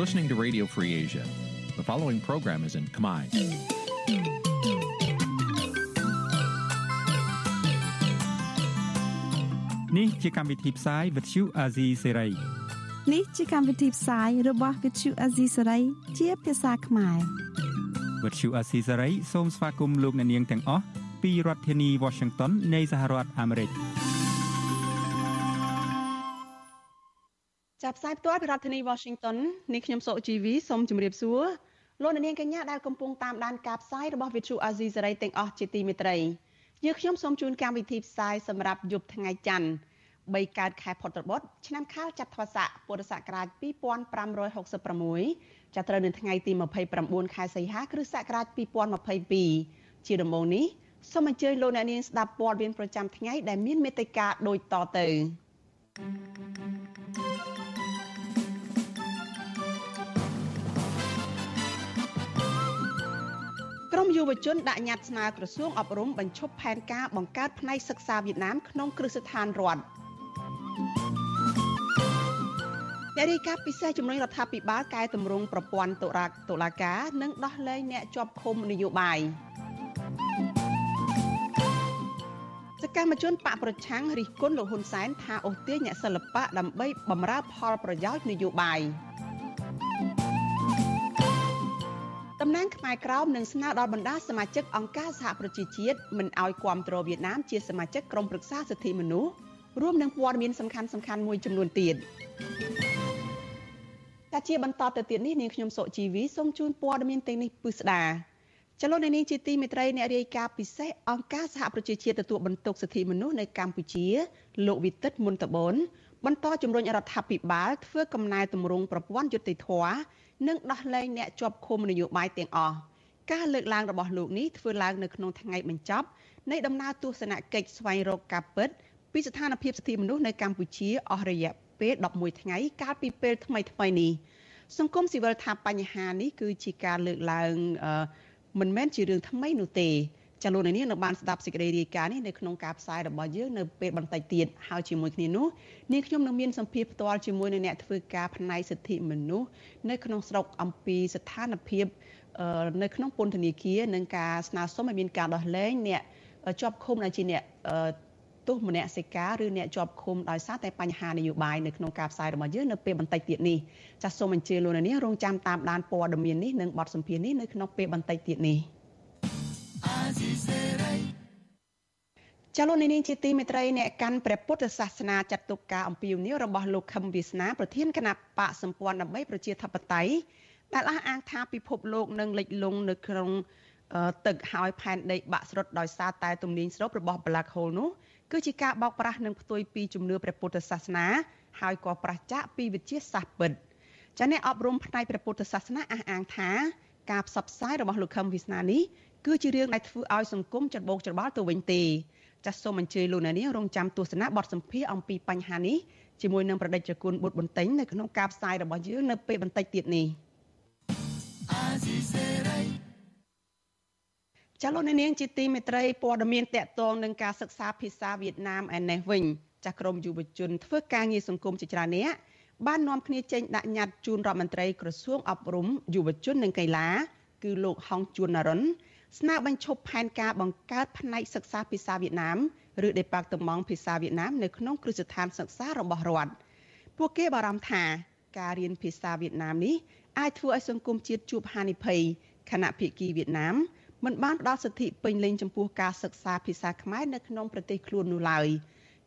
listening to Radio Free Asia. The following program is in Khmer. Nǐ chi càm bi tiệp xáy vệt chiu a zì sáy. Nǐ chi càm bi tiệp xáy របស់ វិទ្យុអាស៊ីសេរីជាភាសាខ្មែរ វិទ្យុអាស៊ីសេរីសូមស្វាគមន៍លោកអ្នកនាងទាំងអស់ពីរដ្ឋធានី Washington នៃសហរដ្ឋអាមេរិក ចាប់ផ្សាយផ្ទាល់ពីរដ្ឋធានី Washington នេះខ្ញុំសុកជីវីសូមជម្រាបសួរលោកអ្នកនាងកញ្ញាដែលកំពុងតាមដានការផ្សាយរបស់វិទ្យុអាស៊ីសេរីទាំងអស់ជាទីមេត្រីយើខ្ញុំសូមជូនកម្មវិធីផ្សាយសម្រាប់យប់ថ្ងៃច័ន្ទ3កើតខែផុតត្របុត្រឆ្នាំខាលចត្វាស័កពុរសករាជ2566ចាប់ត្រូវនៅថ្ងៃទី29ខែសីហា គ្រិស្តសករាជ2022ជាដំបូងនេះសូមអញ្ជើញលោកអ្នកនាងស្ដាប់ព័ត៌មានប្រចាំថ្ងៃដែលមានមេត្តាដូចតទៅ ក្រមយុវជនដាក់ញត្តិស្នើក្រសួងអប់រំបញ្ឈប់ផែនការបង្កើតផ្នែកសិក្សាវៀតណាមក្នុងគ្រឹះស្ថានរដ្ឋអ្នករាយការណ៍ពិសេសជំរុញរដ្ឋាភិបាលកែតម្រង់ប្រព័ន្ធតុលាតុលាការ និងដោះលែងអ្នកជាប់ឃុំនយោបាយសកម្មជនបកប្រឆាំងរិះគន់លោកហ៊ុនសែនថាអូសទាញអ្នកសិល្បៈដើម្បីបម្រើផលប្រយោជន៍នយោបាយ តំណាងខ្មែរក្រោមនឹងស្នើដល់បណ្ដាសមាជិកអង្គការសហប្រជាជាតិមិនអោយគាំទ្រវៀតណាមជាសមាជិកក្រុមប្រឹក្សាសិទ្ធិមនុស្សរួមនឹងព័ត៌មានសំខាន់សំខាន់មួយចំនួនទៀតតែជាបន្តទៅទៀតនេះនាងខ្ញុំសុជីវីសូមជូនព័ត៌មានទាំងនេះពិស្ដាចលនានេះជាទីមេត្រីអ្នករាយការណ៍ពិសេសអង្គការសហប្រជាជាតិទទួលបន្ទុកសិទ្ធិមនុស្សនៅកម្ពុជាលោកវិទិតមុនតបនបន្តជំរុញរដ្ឋាភិបាលធ្វើកំណែទម្រង់ប្រព័ន្ធយុតិធធ និងដោះលែងអ្នកជាប់ឃុំនយោបាយទាំងអស់ការលើកឡើងរបស់លោកនេះធ្វើឡើងនៅក្នុងថ្ងៃបញ្ចប់នៃដំណើរទស្សនកិច្ចស្វែងរកការពិតពីស្ថានភាពសិទ្ធិមនុស្សនៅកម្ពុជាអស់រយៈពេល11ថ្ងៃកាលពីពេលថ្មីថ្មីនេះសង្គមស៊ីវិលថាបញ្ហានេះគឺជាការលើកឡើងមិនមែនជារឿងថ្មីនោះទេ ចាលោកនាងនៅបានស្ដាប់សេចក្តីរាយការណ៍នេះនៅក្នុងការផ្សាយរបស់យើងនៅពេលបន្តិចទៀតហើយជាមួយគ្នានោះនាងខ្ញុំនឹងមានសម្ភារផ្ទាល់ជាមួយនឹងអ្នកធ្វើការផ្នែកសិទ្ធិមនុស្សនៅក្នុងស្រុកអំពីស្ថានភាពនៅក្នុងពន្ធនាគារនិងការស្នើសុំឲ្យមានការដោះលែងអ្នកជាប់ឃុំដែលជាអ្នកទោសមនសិការឬអ្នកជាប់ឃុំដោយសារតែបញ្ហានយោបាយនៅក្នុងការផ្សាយរបស់យើងនៅពេលបន្តិចទៀតនេះចាសសូមអញ្ជើញលោកនាងរងចាំតាមដានព័ត៌មាននេះនិងបទសម្ភាសន៍នេះនៅក្នុងពេលបន្តិចទៀតនេះ ចលនានេះជាទីមេត្រីអ្នកកាន់ព្រះពុទ្ធសាសនាចាត់ទុកការអំពាវនាវរបស់លោកខឹមវាសនាប្រធានគណៈបកសម្ព័ន្ធដើម្បីប្រជាធិបតេយ្យដែលអះអាងថាពិភពលោកនឹងលិចលង់នៅក្នុងទឹកហើយផែនដីបាក់ស្រុតដោយសារតែទំនាញស្រូបរបស់ Black Hole នោះគឺជាការបោកប្រាស់និងផ្ទុយពីជំនឿព្រះពុទ្ធសាសនាហើយក៏ប្រឆាចពីវិទ្យាសាស្ត្រពិតចាអ្នកអប់រំផ្នែកព្រះពុទ្ធសាសនាអះអាងថាការផ្សព្វផ្សាយរបស់លោកខឹមវិស្នានេះ គឺជារឿងដែលធ្វើឲ្យសង្គមច្របូកច្របល់ទៅវិញទេចាសសូមអញ្ជើញលោកអ្នកនាងរងចាំទស្សនាបទសម្ភាសអំពីបញ្ហានេះជាមួយនឹងប្រដេជគុណបុត្របន្ទិញនៅក្នុងការផ្សាយរបស់យើងនៅពេលបន្តិចទៀតនេះចលនានាងជាទីមេត្រីព័ត៌មានតកតងនឹងការសិក្សាភាសាវៀតណាមឯនេះវិញចាស់ក្រមយុវជនធ្វើការងារសង្គមជាច្រើនអ្នកបាននាំគ្នាចេញដាក់ញត្តិជូនរដ្ឋមន្ត្រីក្រសួងអប់រំយុវជននិងកីឡាគឺលោកហុងជួនណារុន ស្នើបញ្ឈប់ផែនការបង្កើតផ្នែកសិក្សាភាសាវៀតណាមឬដេប៉ាតឺម៉ង់ភាសាវៀតណាមនៅក្នុងគ្រឹះស្ថានសិក្សារបស់រដ្ឋពួកគេបារម្ភថាការរៀនភាសាវៀតណាមនេះអាចធ្វើឲ្យសង្គមជាតិជួបហានិភ័យខណៈភាគីវៀតណាមមិនបានផ្ដល់សិទ្ធិពេញលេញចំពោះការសិក្សាភាសាខ្មែរនៅក្នុងប្រទេសខ្លួននោះឡើយ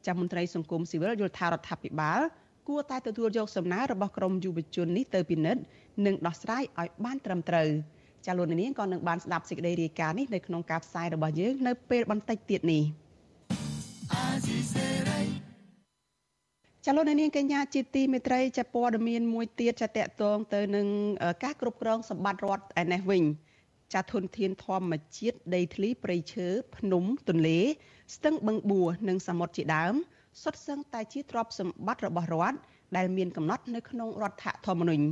ចាស់មន្ត្រីសង្គមស៊ីវិលយល់ថារដ្ឋាភិបាលគួរតែទទួលយកសំណើរបស់ក្រមយុវជននេះទៅពិនិត្យនិងដោះស្រាយឲ្យបានត្រឹមត្រូវ ចាលោកនាងក៏នឹងបានស្ដាប់សេចក្តីរាយការណ៍នេះនៅក្នុងការផ្សាយរបស់យើងនៅពេលបន្តិចទៀតនេះចលនានាងកញ្ញាជាទីមេត្រីចាព័ត៌មានមួយទៀតចាតកតងទៅនឹងការគ្រប់គ្រងសម្បត្តិរដ្ឋឯនេះវិញចាធនធានធម្មជាតិដីធ្លីព្រៃឈើភ្នំទន្លេ ស្ទឹងបឹងបួរនិងសមុទ្រជាដើមសុទ្ធសឹងតែជាទ្រព្យសម្បត្តិរបស់រដ្ឋដែលមានកំណត់នៅក្នុងរដ្ឋធម្មនុញ្ញ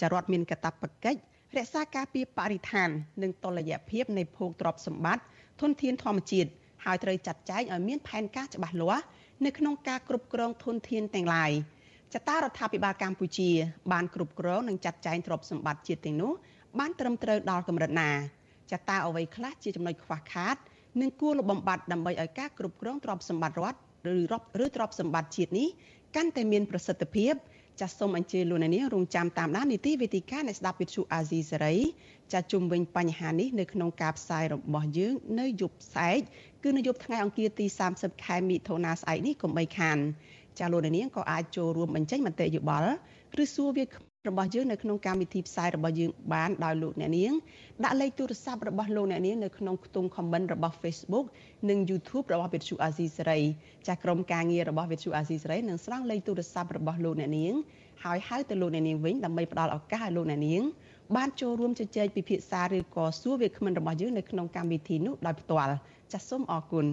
ចារដ្ឋមានកាតព្វកិច្ច រក្សាការពារបរិស្ថាន និងតុល្យភាពនៃភោគទ្រព្យសម្បត្តិធនធានធម្មជាតិហើយត្រូវចាត់ចែងឲ្យមានផែនការច្បាស់លាស់នៅក្នុងការគ្រប់គ្រងធនធានទាំងឡាយចតារដ្ឋាភិបាលកម្ពុជា បានគ្រប់គ្រងនិងចាត់ចែងទ្រព្យសម្បត្តិជាតិទាំងនោះបានត្រឹមត្រូវដល់កម្រិតណាចតាអ្វីខ្លះជាចំណុចខ្វះខាតនិងគួរលបំបត្តិដើម្បីឲ្យការគ្រប់គ្រងទ្រព្យសម្បត្តិរដ្ឋឬរដ្ឋឬទ្រព្យសម្បត្តិជាតិនេះកាន់តែមានប្រសិទ្ធភាព ចាសសូមអញ្ជើញលោកអ្នកនាងរងចាំតាមដាននីតិវេទិកានៃស្ដាប់វិទ្យុអាស៊ីសេរីចាជុំវិញបញ្ហានេះនៅក្នុងការផ្សាយរបស់យើងនៅយប់ស្អែកគឺនៅយប់ថ្ងៃអង្គារទី30ខែមិថុនាស្អែកនេះកុំបីខានចាលោកអ្នកនាងក៏អាចចូលរួមបញ្ចេញមតិយោបល់ឬសួរវា របស់យើងនៅក្នុងកម្មវិធីផ្សាយរបស់យើងបានដោយលោកអ្នកនាងដាក់លេខទូរស័ព្ទរបស់លោកអ្នកនាងនៅក្នុងខ្ទង់ comment របស់ Facebook និង YouTube របស់ Vithu Azizi Serai ចាស់ក្រុមការងាររបស់ Vithu Azizi Serai នឹងស្រង់លេខទូរស័ព្ទរបស់លោកអ្នកនាងហើយហៅទៅលោកអ្នកនាងវិញដើម្បីផ្ដល់ឱកាសឲ្យលោកអ្នកនាងបានចូលរួមជជែកពិភាក្សាឬក៏សួរវាគ្មិនរបស់យើងនៅក្នុងកម្មវិធីនោះដោយផ្ទាល់ចាសសូមអរគុណ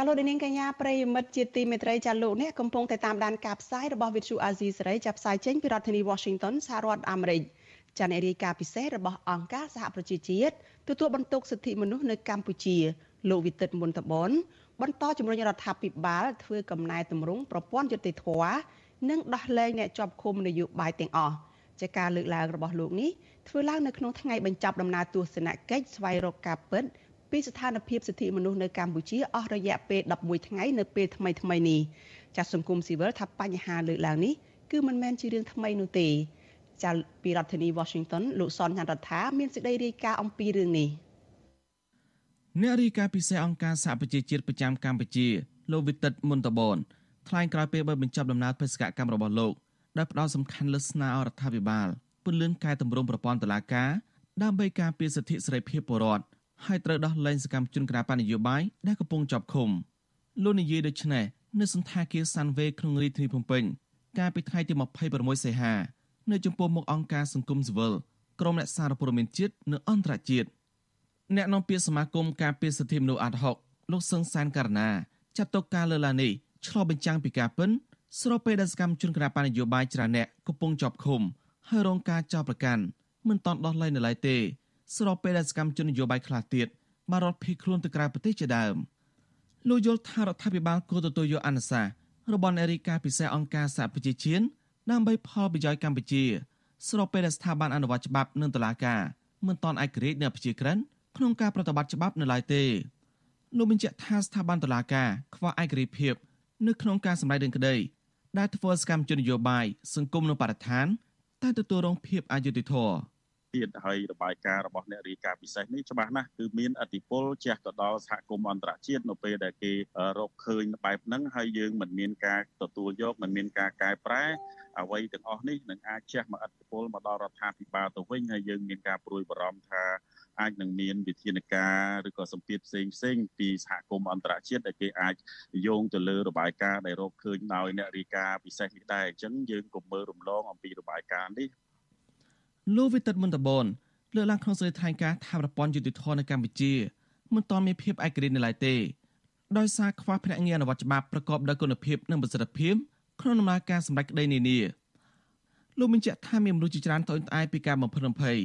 ចាលោកនាងកញ្ញាប្រិយមិត្តជាទីមេត្រីចាលោកអ្នកកំពុងតែតាមដានការផ្សាយរបស់ Vithu Azizi សេរីចាប់ផ្សាយចេញពីរដ្ឋធានី Washington សហរដ្ឋអាមេរិកចាអ្នករាយការណ៍ពិសេសរបស់អង្គការសហប្រជាជាតិទទួលបន្ទុកសិទ្ធិមនុស្សនៅកម្ពុជាលោកវិទិតមុនតបនបន្តជំរុញរដ្ឋាភិបាលធ្វើកំណែតម្រង់ប្រព័ន្ធយុតិធធនិងដោះលែងអ្នកជាប់ឃុំនយោបាយទាំងអស់ជាការលើកឡើងរបស់លោកនេះធ្វើឡើងនៅក្នុងថ្ងៃបញ្ចប់ដំណើរទស្សនកិច្ចស្វែងរកការពិត ពីស្ថានភាពសិទ្ធិមនុស្សនៅកម្ពុជាអស់រយៈពេល11ថ្ងៃនៅពេលថ្មីថ្មីនេះចាស់សង្គមស៊ីវិលថាបញ្ហាលើកឡើងនេះគឺមិនមែនជារឿងថ្មីនោះទេចាស់ពីរដ្ឋធានី Washington លោកសនចន្ទរដ្ឋាមានសេចក្តីរាយការណ៍អំពីរឿងនេះអ្នករាយការណ៍ពិសេសអង្គការសហប្រជាជាតិប្រចាំកម្ពុជាលោកវិទិតមុនតបនថ្លែងក្រោយពេលបើបញ្ចប់ដំណើរបេសកកម្មរបស់លោកដែលផ្ដោតសំខាន់លើស្នើឲ្យរដ្ឋាភិបាលពន្លឿនកែតម្រង់ប្រព័ន្ធតុលាការដើម្បីការពារសិទ្ធិសេរីភាពពលរដ្ឋ ហើយត្រូវដោះលែងសកម្មជនគណបកនយោបាយដែលកំពុងជាប់ឃុំលោកនិយាយដូចនេះនៅសន្តាគារសាន់វេក្នុងរាជធានីភ្នំពេញកាលពីថ្ងៃទី26សីហានៅចំពោះមុខអង្គការសង្គមស៊ីវិលក្រុមអ្នកសារព័ត៌មានជាតិនិងអន្តរជាតិអ្នកនាំពាក្យសមាគមការពារសិទ្ធិមនុស្សអាត់ហុកលោកសឹងសានករណាចាត់ទុកការលើកឡើងនេះឆ្លុះបញ្ចាំងពីការពិនស្របពេលដែលសកម្មជនគណបកនយោបាយច្រើនអ្នកកំពុងជាប់ឃុំហើយរងការចោទប្រកាន់មិនតន់ដោះលែងនៅឡើយទេ ស្របពេលដែលសកម្មជននយោបាយខ្លះទៀតបានរត់ភៀសខ្លួនទៅក្រៅប្រទេសជាដើមលោកយល់ថារដ្ឋាភិបាលគួរទទួលយកអនុសាសន៍របស់នារីការពិសេសអង្គការសហប្រជាជាតិដើម្បីផលប្រយោជន៍កម្ពុជា ស្របពេលដែលស្ថាប័នអនុវត្តច្បាប់និងតុលាការមិនទាន់ឯករាជ្យនៅប្រជាក្រិនក្នុងការប្រតិបត្តិច្បាប់នៅឡើយទេលោកបញ្ជាក់ថាស្ថាប័នតុលាការខ្វះឯករាជ្យភាពនៅក្នុងការសម្ដែងរឿងក្តីដែលធ្វើសកម្មជននយោបាយសង្គមនិងបរិស្ថានតែទទួលរងភាពអយុត្តិធម៌ ទៀតហើយរបាយការណ៍របស់អ្នករាយការណ៍ពិសេសនេះច្បាស់ណាស់គឺមានអតិពលជះទៅដល់សហគមន៍អន្តរជាតិនៅពេលដែលគេរកឃើញបែបហ្នឹងហើយយើងមិនមានការទទួលយកមិនមានការកែប្រែអ្វីទាំងអស់នេះនឹងអាចជះមកអតិពលមកដល់រដ្ឋាភិបាលទៅវិញហើយយើងមានការព្រួយបារម្ភថាអាចនឹងមានវិធានការឬក៏សម្ពាធផ្សេងផ្សេងពីសហគមន៍អន្តរជាតិដែលគេអាចយោងទៅលើរបាយការណ៍ដែលរកឃើញដោយអ្នករាយការណ៍ពិសេសនេះដែរអញ្ចឹងយើងកុំមើលរំលងអំពីរបាយការណ៍នេះ លោកវិទិតមន្តបនលើកឡើងក្នុងសេចក្តីថ្លែងការណ៍ថាប្រព័ន្ធយុតិធធនៅកម្ពុជាមិនទាន់មានភាពឯករាជ្យនៅឡើយទេដោយសារខ្វះភ្នាក់ងារអនុវត្តច្បាប់ប្រកបដោយគុណភាពនិងប្រសិទ្ធភាពក្នុងដំណើរការសម្រេចក្តីនានាលោកបញ្ជាក់ថាមានមនុស្សជាច្រើនត្អូញត្អែរពីការបំផិតបំភ័យ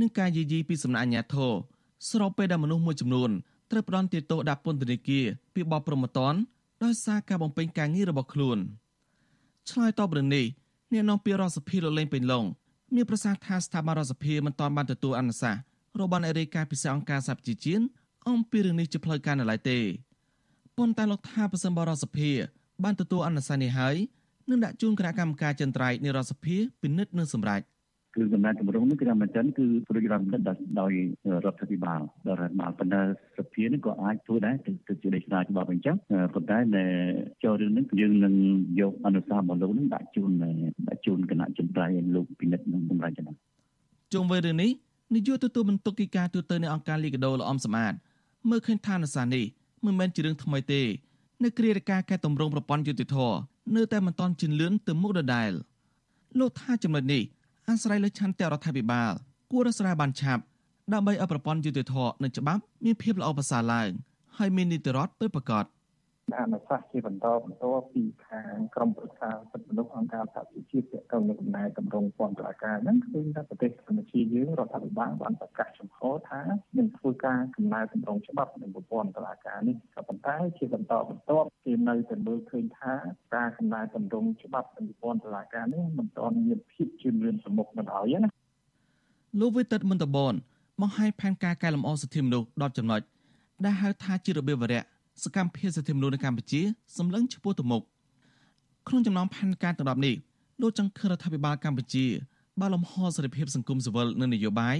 និងការយាយីពីសំណាក់អាជ្ញាធរស្របពេលដែលមនុស្សមួយចំនួនត្រូវផ្ដន់ទោសដាក់ពន្ធនាគារពីបបប្រមតនដោយសារការបំពេញការងាររបស់ខ្លួនឆ្លើយតបរឿងនេះអ្នកនាំពាក្យរដ្ឋសភាលោកលេងពេញឡុង មានប្រសាសន៍ថាស្ថាប័នរដ្ឋសភាមិនទាន់បានទទួលអនុសាសន៍របស់អ្នករាយការណ៍ពិសេសអង្គការសហប្រជាជាតិអំពីរឿងនេះជាផ្លូវការនៅឡើយទេប៉ុន្តែលោកថាប្រសិនបរដ្ឋសភាបានទទួលអនុសាសន៍នេះហើយនឹងដាក់ជូនគណៈកម្មការចិនត្រៃនៃរដ្ឋសភាពិនិត្យនិងសម្រេច គឺកំណែតម្រង់នេះគឺថាមែនទែនគឺព្រួយបារម្ភដោយរដ្ឋាភិបាលដល់រដ្ឋបាលប៉ុន្តែសភានេះក៏អាចធ្វើដែរទៅជាលេខស្នាច្បាប់អញ្ចឹងប៉ុន្តែនៅចូលរឿងនេះយើងនឹងយកអនុសាសន៍របស់លោកនឹងដាក់ជូនដាក់ជូនគណៈចន្ទ្រៃលោកពិនិត្យនិងសម្រេចណាជុំវិញរឿងនេះនាយកទទួលបន្ទុកកិច្ចការទូតនៃអង្គការលីកាដូលអមសម្បត្តិមើលឃើញថាអនុសាសន៍នេះមិនមែនជារឿងថ្មីទេនៅគ្រារការកែតម្រង់ប្រព័ន្ធយុតិធធនៅតែមិនទាន់ជឿនលឿនទៅមុខដដែលលោកថាចំណុចនេះ អាស្រ័យលើឆន្ទៈរដ្ឋាភិបាលគួររស្រាបានឆាប់ដើម្បីឲ្យប្រព័ន្ធយុតិធធនិងច្បាប់មានភាពល្អប្រសើរឡើងហើយមាននីតិរដ្ឋពិតប្រាកដ អនុសាសន៍ជាបន្តបន្ទាប់ពីខាងក្រមប្រឹក្សាសិទ្ធិមនុស្សអង្គការសហជីវជាតិទាក់ទងនឹងកំណែតម្រង់ពន្ធការហ្នឹងឃើញថាប្រទេសកម្ពុជាយើងរដ្ឋាភិបាលបានប្រកាសចំហថានឹងធ្វើការកំណែតម្រង់ច្បាប់នឹងប្រព័ន្ធតុលាការនេះក៏ប៉ុន្តែជាបន្តបន្ទាប់គេនៅតែមើលឃើញថាការកំណែតម្រង់ច្បាប់នឹងប្រព័ន្ធតុលាការនេះមិនទាន់មានភាពជឿនលឿនប្រមុខនៅឡើយណាលោកវិទិតមន្តបនបង្ហាញផែនការកែលម្អសិទ្ធិមនុស្ស10ចំណុចដែលហៅថាជារបៀបវរៈ សកម្មភាពសិទ្ធិមនុស្សនៅកម្ពុជាសម្លឹងឆ្ពោះទៅមុខក្នុងចំណោមផែនការទាំង10នេះលោកចង់ឃើញរដ្ឋាភិបាលកម្ពុជាបើលំហសេរីភាពសង្គមស៊ីវិលនិងនយោបាយ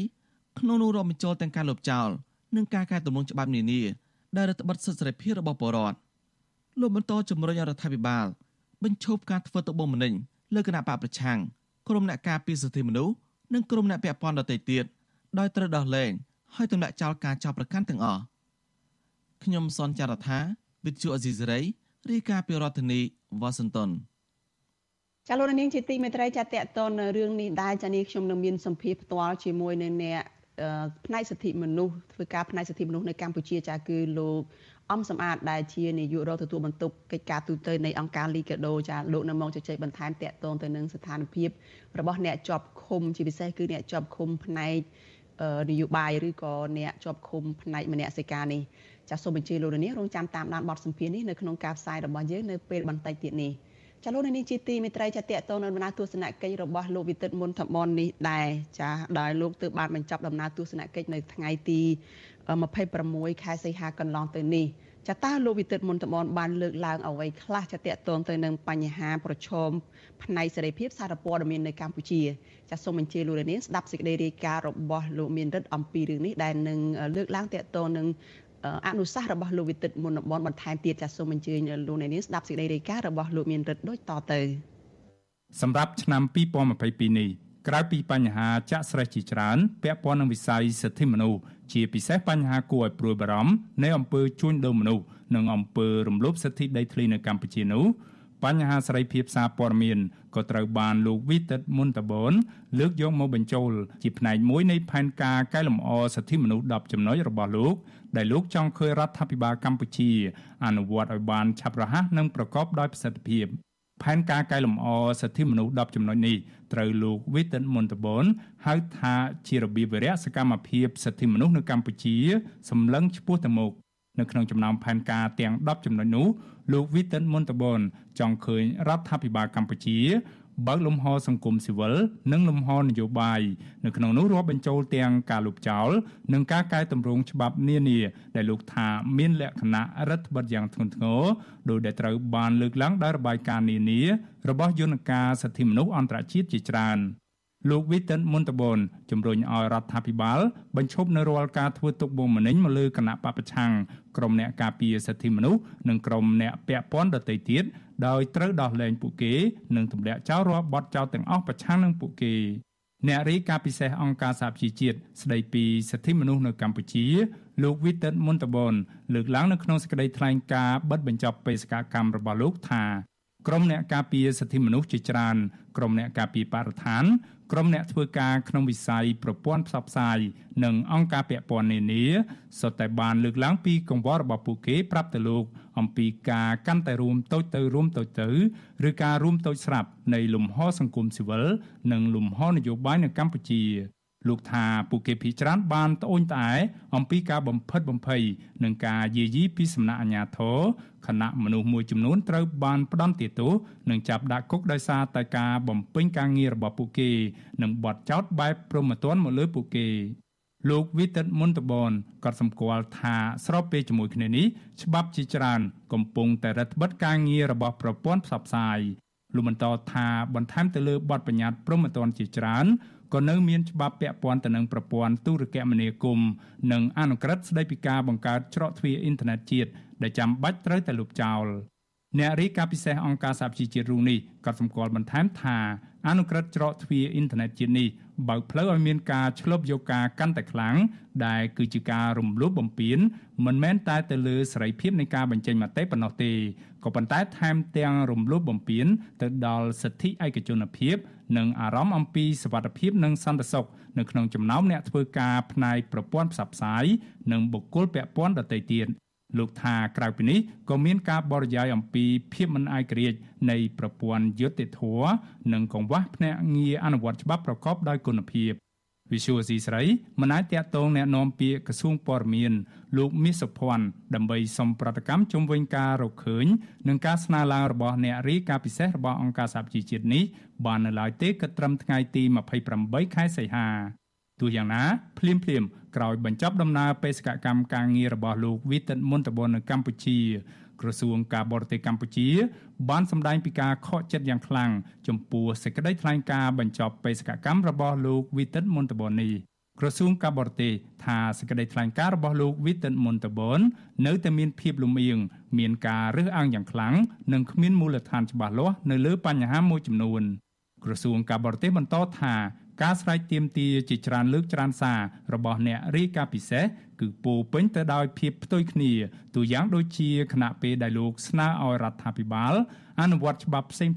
ក្នុងនោះរាប់បញ្ចូលទាំងការលុបចោលនិងការកែតម្រង់ច្បាប់នានាដែលរដ្ឋបတ်សិទ្ធិសេរីភាពរបស់ប្រជាពលរដ្ឋលោកបន្តជំរុញរដ្ឋាភិបាលបញ្ឈប់ការធ្វើទុកបុកម្នេញលើគណៈបកប្រឆាំងក្រុមអ្នកការពារសិទ្ធិមនុស្សនិងក្រុមអ្នកពាក់ព័ន្ធដទៃទៀតដោយត្រូវដោះលែងហើយទម្លាក់ចោលការចោទប្រកាន់ទាំងអស់ ខ្ញុំសនចាររថាវិទ្យុអេស៊ីសរ៉ៃរាយការណ៍ពីរដ្ឋធានីវ៉ាស៊ីនតោនចាលោកនាងជាទីមេត្រីចាតកតនរឿងនេះដែរចានេះខ្ញុំនឹងមានសម្ភារផ្ទាល់ជាមួយនឹងអ្នកផ្នែកសិទ្ធិមនុស្សធ្វើការផ្នែកសិទ្ធិមនុស្សនៅកម្ពុជាចាគឺលោកអំសំអាតដែលជានាយករងទទួលបន្ទុកកិច្ចការទូតនៃអង្គការលីកាដូចាលោកនៅមកជជែកបន្ថែមតាក់ទងទៅនឹងស្ថានភាពរបស់អ្នកជាប់ឃុំជាពិសេសគឺអ្នកជាប់ឃុំផ្នែកនយោបាយឬក៏អ្នកជាប់ឃុំផ្នែកមនសិការនេះ ចាសសូមអញ្ជើញលោកនាងរងចាំតាមដានបទសម្ភាសន៍នេះនៅក្នុងការផ្សាយរបស់យើងនៅពេលបន្តិចទៀតនេះចាលោកនាងជាទីមេត្រីចាតកតនៅដំណើរទស្សនកិច្ចរបស់លោកវិទិតមុនថមននេះដែរចាដែលលោកទើបបានបញ្ចប់ដំណើរទស្សនកិច្ចនៅថ្ងៃទី26ខែសីហាកន្លងទៅនេះចាតើលោកវិទិតមុនតមនបានលើកឡើងអ្វីខ្លះចាតកតងទៅនឹងបញ្ហាប្រឈមផ្នែកសេរីភាពសារព័ត៌មាននៅកម្ពុជាចាសូមអញ្ជើញលោកនាងស្ដាប់សេចក្តីរាយការណ៍របស់លោកមានរិទ្ធអំពីរឿងនេះដែលនឹងលើកឡើងតកតងនឹង អនុសាសន៍របស់លោកវិទិតមុនតំបន់បន្ថែមទៀតចាសសូមអញ្ជើញលោកអ្នកនាងស្ដាប់សេចក្តីរាយការណ៍របស់លោកមានរិទ្ធដូចតទៅសម្រាប់ឆ្នាំ2022នេះក្រៅពីបញ្ហាចាក់ស្រេះជាច្រើនពាក់ព័ន្ធនឹងវិស័យសិទ្ធិមនុស្សជាពិសេសបញ្ហាគួរឲ្យព្រួយបារម្ភនៃអំពើជួញដូរមនុស្សនិងអំពើរំលោភសិទ្ធិដីធ្លីនៅកម្ពុជានោះបញ្ហាសេរីភាពសារព័ត៌មានក៏ត្រូវបានលោកវិទិតមុនតបនលើកយកមកបញ្ចូលជាផ្នែកមួយនៃផែនការកែលម្អសិទ្ធិមនុស្ស10ចំណុចរបស់លោក ដែលលោកចង់ឃើញរដ្ឋាភិបាលកម្ពុជា អនុវត្តឲ្យបានឆាប់រហ័សនិងប្រកបដោយប្រសិទ្ធភាពផែនការកែលម្អសិទ្ធិមនុស្ស10ចំណុចនេះត្រូវលោកវិទិនមន្តបនហៅថាជារបៀបវិរៈសកម្មភាពសិទ្ធិមនុស្សនៅកម្ពុជាសម្លឹងឆ្ពោះទៅមុខនៅក្នុងចំណោមផែនការទាំង10ចំណុចនោះលោកវិទិនមន្តបនចង់ឃើញរដ្ឋាភិបាលកម្ពុជា បើកលំហសង្គមស៊ីវិលនិងលំហនយោបាយនៅក្នុងនោះរាប់បញ្ចូលទាំងការលុបចោលនិងការកែតម្រង់ច្បាប់នានាដែលលោកថាមានលក្ខណៈរដ្ឋបិទយ៉ាងធ្ងន់ធ្ងរដោយដែលត្រូវបានលើកឡើងដោយរបាយការណ៍នានារបស់យន្តការសិទ្ធិមនុស្សអន្តរជាតិជាច្រើនលោកវីតិនមុនតបនជំរុញឲ្យរដ្ឋាភិបាលបញ្ឈប់នៅរាល់ការធ្វើទុកបុកម្នេញមកលើគណៈបពប្រឆាំងក្រុមអ្នកការពារសិទ្ធិមនុស្សនិងក្រុមអ្នកពាក់ព័ន្ធដទៃទៀត ដោយត្រូវដោះលែងពួកគេនិងទម្លាក់ចោលរាល់បទចោទទាំងអស់ប្រឆាំងនឹងពួកគេអ្នករាយការណ៍ពិសេសអង្គការសហប្រជាជាតិស្ដីពីសិទ្ធិមនុស្សនៅកម្ពុជាលោកវីតិនមុនតបនលើកឡើងនៅក្នុងសេចក្តីថ្លែងការណ៍បិទបញ្ចប់បេសកកម្មរបស់លោកថាក្រុមអ្នកការពារសិទ្ធិមនុស្សជាច្រើនក្រុមអ្នកការពារបរិស្ថាន ក្រុមអ្នកធ្វើការក្នុងវិស័យប្រព័ន្ធផ្សព្វផ្សាយនិងអង្គការពាក់ព័ន្ធនានាសុទ្ធតែបានលើកឡើងពីកង្វល់របស់ពួកគេប្រាប់ទៅលោកអំពីការកាន់តែរួមតូចទៅរួមតូចទៅឬការរួមតូចស្រាប់នៃលំហសង្គមស៊ីវិលនិងលំហនយោបាយនៅកម្ពុជា លោកថាពួកគេភ័យច្រានបានត្អូញត្អែអំពីការបំផិតបំភ័យនិងការយាយីពីសំណាក់អាជ្ញាធរខណៈមនុស្សមួយចំនួនត្រូវបានផ្ដន្ទាទោសនិងចាប់ដាក់គុកដោយសារតែការបំពេញការងាររបស់ពួកគេ និងបទចោទបែបប្រមទ័នមកលើពួកគេលោកវិទិតមុនតបនក៏សម្គាល់ថាស្របពេលជាមួយគ្នានេះច្បាប់ជាច្រើន កំពុងតែរដ្ឋបិទការងាររបស់ប្រព័ន្ធផ្សព្វផ្សាយលោកបន្តថាបន្ថែមទៅលើបទបញ្ញត្តិប្រមទ័នជាច្រើន ក៏នៅមានច្បាប់ពាក់ព័ន្ធទៅនឹងប្រព័ន្ធទូរគមនាគមន៍និងអនុក្រឹត្យស្តីពីការបង្កើតច្រកទ្វារអ៊ីនធឺណិតជាតិដែលចាំបាច់ត្រូវតែលុបចោលអ្នករាយការណ៍ពិសេសអង្គការសហប្រជាជាតិរូនេះក៏សម្គាល់បន្ថែមថាអនុក្រឹត្យច្រកទ្វារអ៊ីនធឺណិតជាតិនេះបើកផ្លូវឲ្យមានការឆ្លប់យកការកាន់តែខ្លាំងដែលគឺជាការរំលោភបំពានមិនមែនតែទៅលើសេរីភាពនៃការបញ្ចេញមតិប៉ុណ្ណោះទេក៏ប៉ុន្តែថែមទាំងរំលោភបំពានទៅដល់សិទ្ធិឯកជនភាព និងអារម្មណ៍អំពីសវត្ថិភាពនិងសន្តិសុខនៅក្នុងចំណោមអ្នកធ្វើការផ្នែកប្រព័ន្ធផ្សព្វផ្សាយនិងបុគ្គលពាក់ព័ន្ធដទៃទៀតលោកថាក្រៅពីនេះក៏មានការបរិយាយអំពីភាពមិនឯករាជ្យនៃប្រព័ន្ធយុត្តិធម៌និងកង្វះភ្នាក់ងារអនុវត្តច្បាប់ប្រកបដោយគុណភាព វិសុវស៊ីស្រីមិនអាចតាក់ទងแนะនាំពាក្យក្រសួងព័ត៌មានលោកមាសសុភ័ណ្ឌដើម្បីសុំប្រតិកម្មជុំវិញការរកឃើញនិងការស្នើឡើងរបស់អ្នករាយការណ៍ពិសេសរបស់អង្គការសហប្រជាជាតិនេះបាននៅឡើយទេគិតត្រឹមថ្ងៃទី28ខែសីហាទោះយ៉ាងណាភ្លាមភ្លាមក្រោយបញ្ចប់ដំណើរបេសកកម្មការងាររបស់លោកវិទិតមុនតបននៅកម្ពុជា ក្រសួងការបរទេសកម្ពុជា បានសម្ដែងពីការខកចិត្តយ៉ាងខ្លាំងចំពោះសេចក្តីថ្លែងការណ៍បញ្ចប់បេសកកម្មរបស់លោកវិទិតមុនតបននេះក្រសួងការបរទេសថាសេចក្តីថ្លែងការណ៍របស់លោកវិទិតមុនតបននៅតែមានភាពលំអៀងមានការរើសអើងយ៉ាងខ្លាំងនិងគ្មានមូលដ្ឋានច្បាស់លាស់នៅលើបញ្ហាមួយចំនួនក្រសួងការបរទេសបន្តថា ការស្រែកទាមទារជាច្រើនលើកច្រើនសាររបស់អ្នករាយការណ៍ពិសេសគឺពោពេញទៅដោយភាពផ្ទុយគ្នាទូយ៉ាងដូចជាគណៈពេលដែលលោកស្នើឲ្យរដ្ឋាភិបាលអនុវត្តច្បាប់ផ្សេងៗ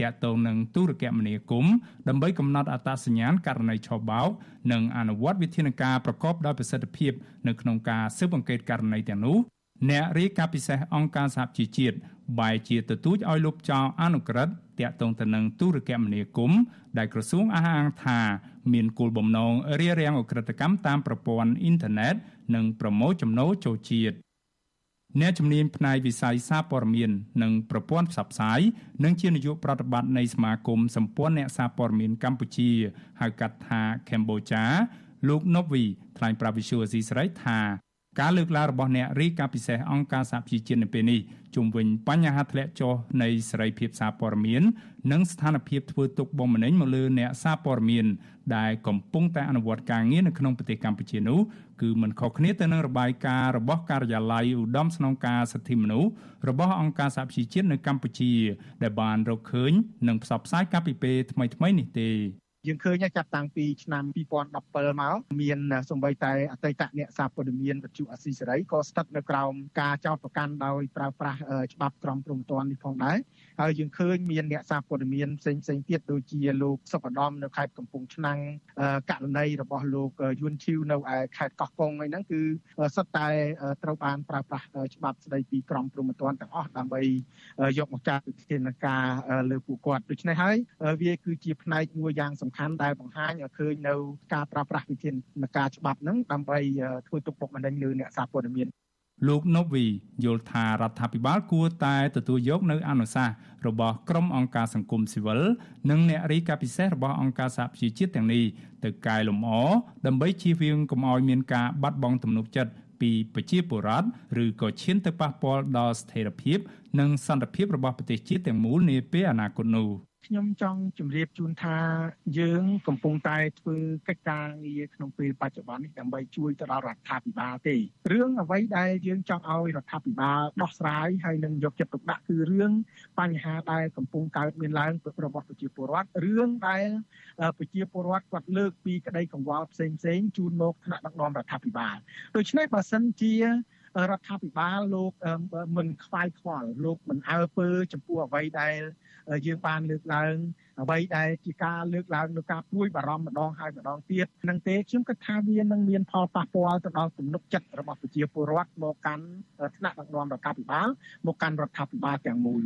ទាក់ទងនឹងទូរគមនាគមន៍ដើម្បីកំណត់អត្តសញ្ញាណករណីឆបោកនិងអនុវត្តវិធានការប្រកបដោយប្រសិទ្ធភាពនៅក្នុងការស៊ើបអង្កេតករណីទាំងនោះអ្នករាយការណ៍ពិសេសអង្គការសហជីវជាតិបែជាទទូចឲ្យលុបចោលអនុក្រឹត្យ តាក់ទងទៅនឹងទូរគមនាគមន៍ដែលក្រសួងអះអាងថាមានគោលបំណងរារាំងអក្រិតកម្មតាមប្រព័ន្ធអ៊ីនធឺណិតនិងប្រមូលចំណូលចូលជាតិអ្នកជំនាញផ្នែកវិស័យសារព័ត៌មាននិងប្រព័ន្ធផ្សព្វផ្សាយនិងជានាយកប្រតិបត្តិនៃសមាគមសម្ព័ន្ធអ្នកសារព័ត៌មានកម្ពុជាហៅកាត់ថា Cambodia លោកណូវីថ្លែងប្រាប់វិសុយអស៊ីសេរីថា ការលើកឡើងរបស់អ្នករាយការណ៍ពិសេសអង្គការសហប្រជាជាតិនៅពេលនេះជុំវិញបញ្ហាធ្លាក់ចុះនៃសេរីភាពសារព័ត៌មាន និងស្ថានភាពធ្វើទុកបុកម្នេញមកលើអ្នកសារព័ត៌មានដែលកំពុងតែអនុវត្តការងារនៅក្នុងប្រទេសកម្ពុជានោះគឺមិនខុសគ្នាទៅនឹងរបាយការណ៍របស់ការិយាល័យឧត្តមស្នងការសិទ្ធិមនុស្សរបស់អង្គការសហប្រជាជាតិនៅកម្ពុជា ដែលបានរកឃើញនិងផ្សព្វផ្សាយកាលពីពេលថ្មីៗនេះទេ យើងឃើញចាប់តាំងពីឆ្នាំ2017មកមានសម្បីតែអតីតអ្នកសារព័ត៌មានវិទ្យុអស៊ីសេរីក៏ស្ថិតនៅក្រោមការចោទប្រកាន់ដោយប្រើប្រាស់ច្បាប់ក្រមព្រំប្រទាននេះផងដែរ ហើយយើងឃើញមានអ្នកសារព័ត៌មានផ្សេងផ្សេងទៀតដូចជាលោកសុកឧត្តមនៅខេត្តកំពង់ឆ្នាំងករណីរបស់លោកយួនឈីវនៅឯខេត្តកោះកុងហ្នឹងគឺសុទ្ធតែត្រូវបានប្រើប្រាស់ច្បាប់ស្ដីពីក្រមព្រំប្រទានទាំងអស់ដើម្បីយកមកចាត់វិធានការលើពួកគាត់ដូច្នេះហើយវាគឺជាផ្នែកមួយយ៉ាងសំខាន់ដែលបង្ហាញឲ្យឃើញនៅការប្រើប្រាស់វិធានការច្បាប់ហ្នឹងដើម្បីធ្វើទុកបុកម្នេញលើអ្នកសារព័ត៌មាន លោកណូវីយល់ថារដ្ឋាភិបាលគួរតែទទួលយកនៅអនុសាសន៍របស់ក្រុមអង្គការសង្គមស៊ីវិលនិងអ្នករាយការណ៍ពិសេសរបស់អង្គការសហប្រជាជាតិទាំងនេះទៅកែលម្អដើម្បីជៀសវាងកុំឲ្យមានការបាត់បង់ទំនុកចិត្តពីប្រជាពលរដ្ឋឬក៏ឈានទៅប៉ះពាល់ដល់ស្ថិរភាពនិងសន្តិភាពរបស់ប្រទេសជាតិទាំងមូលនាពេលអនាគតនោះ។ ខ្ញុំចង់ជម្រាបជូនថាយើង កំពុងតែធ្វើកិច្ចការងារក្នុងពេលបច្ចុប្បន្ននេះដើម្បីជួយទៅដល់រដ្ឋាភិបាលទេរឿងអ្វីដែលយើងចង់ឲ្យរដ្ឋាភិបាលដោះស្រាយហើយនឹងយកចិត្តទុកដាក់គឺរឿងបញ្ហាដែលកំពុងកើតមានឡើងរបស់ប្រជាពលរដ្ឋរឿងដែលប្រជាពលរដ្ឋគាត់លើកពីក្តីកង្វល់ផ្សេងផ្សេងជូនមកថ្នាក់ដឹកនាំរដ្ឋាភិបាលដូច្នេះបើសិនជារដ្ឋាភិបាលលោកមិនខ្វាយខ្វល់លោកមិនអើពើចំពោះអ្វីដែល យើងបានលើកឡើងអ្វីដែលជាការលើកឡើងនៅការព្រួយបារម្ភម្ដងហើយម្ដងទៀតនឹងទេខ្ញុំគិតថាវានឹងមានផលប៉ះពាល់ទៅដល់ទំនុកចិត្តរបស់ប្រជាពលរដ្ឋមកកាន់ថ្នាក់ដឹកនាំរដ្ឋាភិបាលមកកាន់រដ្ឋាភិបាលទាំងមូល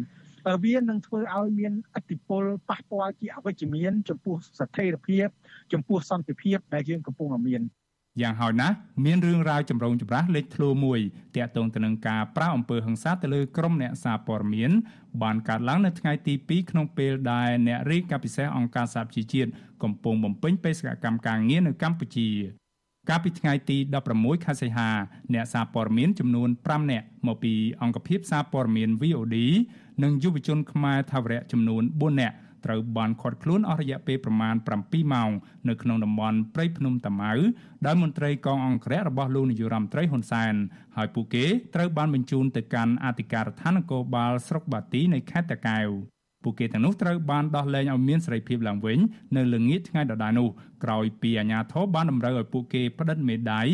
វានឹងធ្វើឲ្យមានអតិពលប៉ះពាល់ជាអវិជ្ជមានចំពោះស្ថិរភាពចំពោះសន្តិភាពដែលយើងកំពុងមាន យ៉ាងហោចណាស់មានរឿងរ៉ាវចម្រូងចម្រាសលេចធ្លោមួយទាក់ទងទៅនឹងការប្រាអំពើហិង្សាទៅលើក្រុមអ្នកសារព័ត៌មានបានកើតឡើងនៅថ្ងៃទី2ក្នុងពេលដែលអ្នករាយការណ៍ពិសេសអង្គការសហប្រជាជាតិកំពុងបំពេញបេសកកម្មការងារនៅកម្ពុជាកាលពីថ្ងៃទី16ខែសីហាអ្នកសារព័ត៌មានចំនួន5នាក់មកពីអង្គភាពសារព័ត៌មាន VOD និងយុវជនខ្មែរថាវរៈចំនួន4នាក់ ត្រូវបានឃាត់ខ្លួនអស់រយៈពេលប្រមាណ7ម៉ោងនៅក្នុងតំបន់ព្រៃភ្នំតាម៉ៅដោយមន្ត្រីកងអង្គរៈរបស់លោកនាយរដ្ឋមន្ត្រីហ៊ុនសែនហើយពួកគេត្រូវបានបញ្ជូនទៅកាន់អធិការដ្ឋាននគរបាលស្រុកបាទីនៃខេត្តតាកែវពួកគេទាំងនោះត្រូវបានដោះលែងឲ្យមានសេរីភាពឡើងវិញនៅល្ងាចថ្ងៃដដែលនោះក្រោយពីអាជ្ញាធរបានតម្រូវឲ្យពួកគេផ្តិតមេដាយ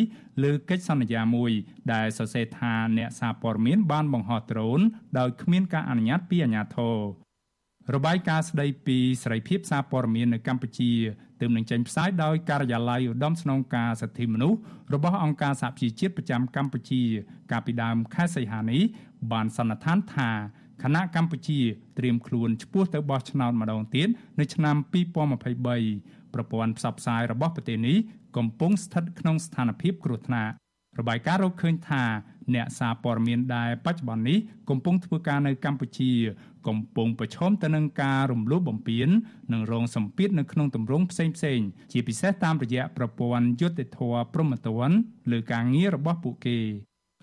លើកិច្ចសន្យាមួយ ដែលសរសេរថាអ្នកសារព័ត៌មានបានបង្ហោះដ្រូនដោយគ្មានការអនុញ្ញាតពីអាជ្ញាធរ របាយការណ៍ស្ដីពីសេរីភាពសារព័ត៌មាននៅកម្ពុជាទើបនឹងចេញផ្សាយដោយការិយាល័យឧត្តមស្នងការសិទ្ធិមនុស្សរបស់អង្គការសហប្រជាជាតិប្រចាំកម្ពុជា កាលពីដើមខែសីហានេះបានសន្និដ្ឋានថាគណៈកម្ពុជាត្រៀមខ្លួនឈ្មោះទៅបោះឆ្នោតម្ដងទៀតនៅឆ្នាំ2023ប្រព័ន្ធផ្សព្វផ្សាយរបស់ប្រទេសនេះកំពុងស្ថិតក្នុងស្ថានភាពគ្រោះថ្នាក់របាយការណ៍រកឃើញថាអ្នកសារព័ត៌មានដែលបច្ចុប្បន្ននេះកំពុងធ្វើការនៅកម្ពុជា កំពុងប្រឈមទៅនឹងការរំលោភបំពាននិងរងសម្ពាធនៅក្នុងទម្រង់ផ្សេងផ្សេងជាពិសេសតាមរយៈប្រព័ន្ធយុត្តិធម៌ព្រហ្មទណ្ឌលើការងាររបស់ពួកគេ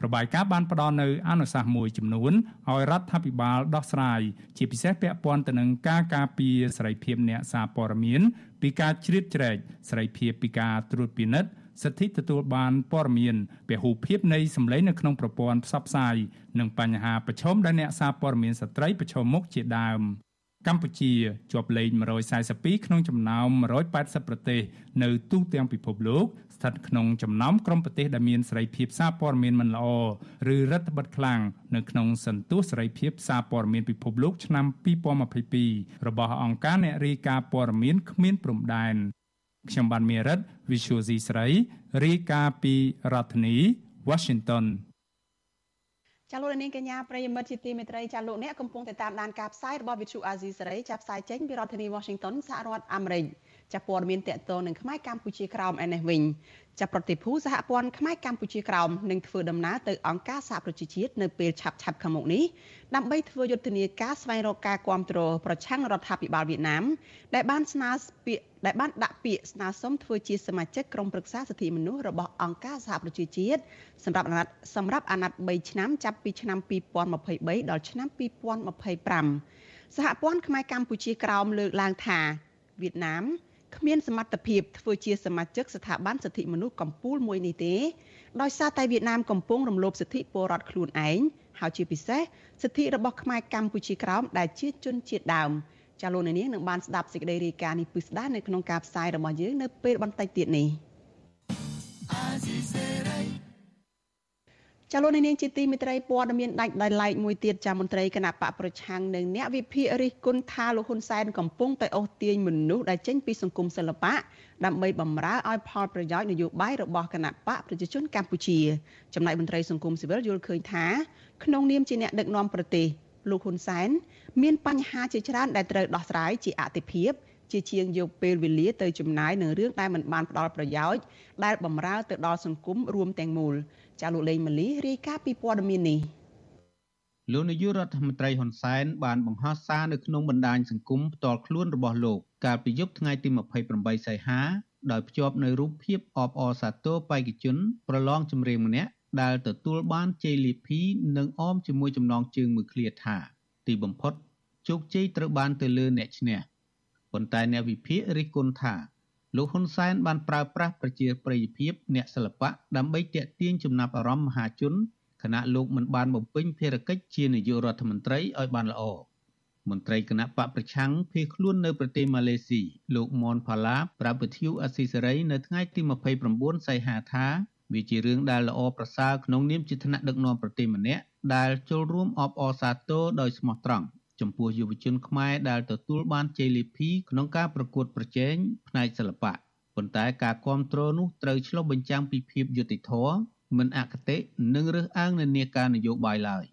របាយការណ៍បានផ្ដល់នៅអនុសាសន៍មួយចំនួនឲ្យរដ្ឋាភិបាលដោះស្រាយជាពិសេសពាក់ព័ន្ធទៅនឹងការការពារសេរីភាពអ្នកសារព័ត៌មានពីការជ្រៀតជ្រែកសេរីភាពពីការត្រួតពិនិត្យ សិទ្ធិទទួលបានព័ត៌មានពហុភាពនៃសម្លេងនៅក្នុងប្រព័ន្ធផ្សព្វផ្សាយនិងបញ្ហាប្រឈមដែលអ្នកសារព័ត៌មានស្ត្រីប្រឈមមុខជាដើមកម្ពុជាជាប់លេខ142ក្នុងចំណោម180ប្រទេសនៅទូទាំងពិភពលោកស្ថិតក្នុងចំណោមក្រុមប្រទេសដែលមានសេរីភាពសារព័ត៌មានមិនល្អឬរដ្ឋបិទខ្លាំងនៅក្នុងសន្ទុះសេរីភាពសារព័ត៌មានពិភពលោកឆ្នាំ2022របស់អង្គការអ្នករាយការណ៍ព័ត៌មានគ្មានព្រំដែន ខ្ញុំបានមេរិត Visual C ស្រីរាយការណ៍ពីរដ្ឋធានី Washington ចាលោកនាងកញ្ញាប្រិយមិត្តជាទីមេត្រីចាលោកអ្នកកំពុងតែតាមដានការផ្សាយរបស់ Vithu Azizi សេរីចាប់ផ្សាយចេញពីរដ្ឋធានី Washington សហរដ្ឋអាមេរិក ចាព័ត៌មានតកតងនឹងខ្មែរកម្ពុជាក្រោមឯនេះវិញចាប់ប្រតិភូសហព័ន្ធខ្មែរកម្ពុជាក្រោមនឹងធ្វើដំណើរទៅអង្គការសហប្រជាជាតិនៅពេលឆាប់ឆាប់ខាងមុខនេះដើម្បីធ្វើយុទ្ធនាការស្វែងរកការគ្រប់គ្រងប្រឆាំងរដ្ឋាភិបាលវៀតណាមដែលបានស្នើពាក្យដែលបានដាក់ពាក្យស្នើសុំធ្វើជាសមាជិកក្រុមប្រឹក្សាសិទ្ធិមនុស្សរបស់អង្គការសហប្រជាជាតិសម្រាប់អាណត្តិសម្រាប់អាណត្តិ3ឆ្នាំចាប់ពីឆ្នាំ2023ដល់ឆ្នាំ2025សហព័ន្ធខ្មែរកម្ពុជាក្រោមលើកឡើងថាវៀតណាម គ្មានសមត្ថភាពធ្វើជាសមាជិកស្ថាប័នសិទ្ធិមនុស្សកម្ពុជាមួយនេះទេដោយសារតែវៀតណាមកំពុងរំលោភសិទ្ធិពលរដ្ឋខ្លួនឯងហើយជាពិសេសសិទ្ធិរបស់ខ្មែរកម្ពុជាក្រោមដែលជាជនជាតិដើមចាលោកនាងនឹងបានស្ដាប់សេចក្តីរាយការណ៍នេះពិស្ដានៅក្នុងការផ្សាយរបស់យើងនៅពេលបន្តិចទៀតនេះ ចលនានាងជាទីមិត្តរីព័ត៌មានដាច់ដោយឡែកមួយទៀតចាមន្ត្រីគណៈបកប្រឆាំងនិងអ្នកវិភាគរិះគន់ថាលោកហ៊ុនសែនកំពុងតែអូសទាញមនុស្សដែលចេញពីសង្គមសិល្បៈដើម្បីបំរើឲ្យផលប្រយោជន៍នយោបាយរបស់គណៈបកប្រជាជនកម្ពុជាចំណែកមន្ត្រីសង្គមស៊ីវិលយល់ឃើញថាក្នុងនាមជាអ្នកដឹកនាំប្រទេសលោកហ៊ុនសែនមានបញ្ហាជាច្រើនដែលត្រូវដោះស្រាយជាអតិភិបជាជាងយកពេលវេលាទៅចំណាយនឹងរឿងដែលមិនបានផ្ដល់ប្រយោជន៍ដែលបំរើទៅដល់សង្គមរួមទាំងមូល ចាលោកលេងម៉ាលីរាយការណ៍ពីព័ត៌មាននេះលោកនាយករដ្ឋមន្ត្រីហ៊ុនសែនបានបង្ហោះសារនៅក្នុងបណ្ដាញសង្គមផ្ទាល់ខ្លួនរបស់លោកកាលពីយប់ថ្ងៃទី28សីហាដោយភ្ជាប់នៅរូបភាពអបអរសាទរបេក្ខជនប្រឡងចម្រៀងម្នាក់ដែលទទួលបានជ័យលាភីនិងអមជាមួយចំណងជើងមួយឃ្លាថា ទីបំផុតជោគជ័យត្រូវបានទៅលើអ្នកឈ្នះប៉ុន្តែអ្នកវិភាគរិះគន់ថា លោកហ៊ុនសែនបានប្រើប្រាស់ប្រជាប្រិយភាពអ្នកសិល្បៈដើម្បីទាក់ទាញចំណាប់អារម្មណ៍មហាជនខណៈលោកមិនបានបំពេញភារកិច្ចជានាយករដ្ឋមន្ត្រីឲ្យបានល្អមន្ត្រីគណៈបកប្រឆាំងភៀសខ្លួននៅប្រទេសម៉ាឡេស៊ីលោកមនផាឡាប្រាប់វិទ្យុអស៊ីសេរីនៅថ្ងៃទី29សីហាថាវាជារឿងដែលល្អប្រសើរក្នុងនាមជាថ្នាក់ដឹកនាំប្រទេសម្នាក់ដែលចូលរួមអបអរសាទរដោយស្មោះត្រង់ ចំពោះយុវជនខ្មែរដែលទទួលបានជ័យលាភីក្នុងការប្រកួតប្រជែងផ្នែកសិល្បៈប៉ុន្តែការគ្រប់គ្រងនោះត្រូវឆ្លុះបញ្ចាំងពីភាពយុត្តិធម៌មិនអគតិនិងរើសអើងនានាការនយោបាយឡើយ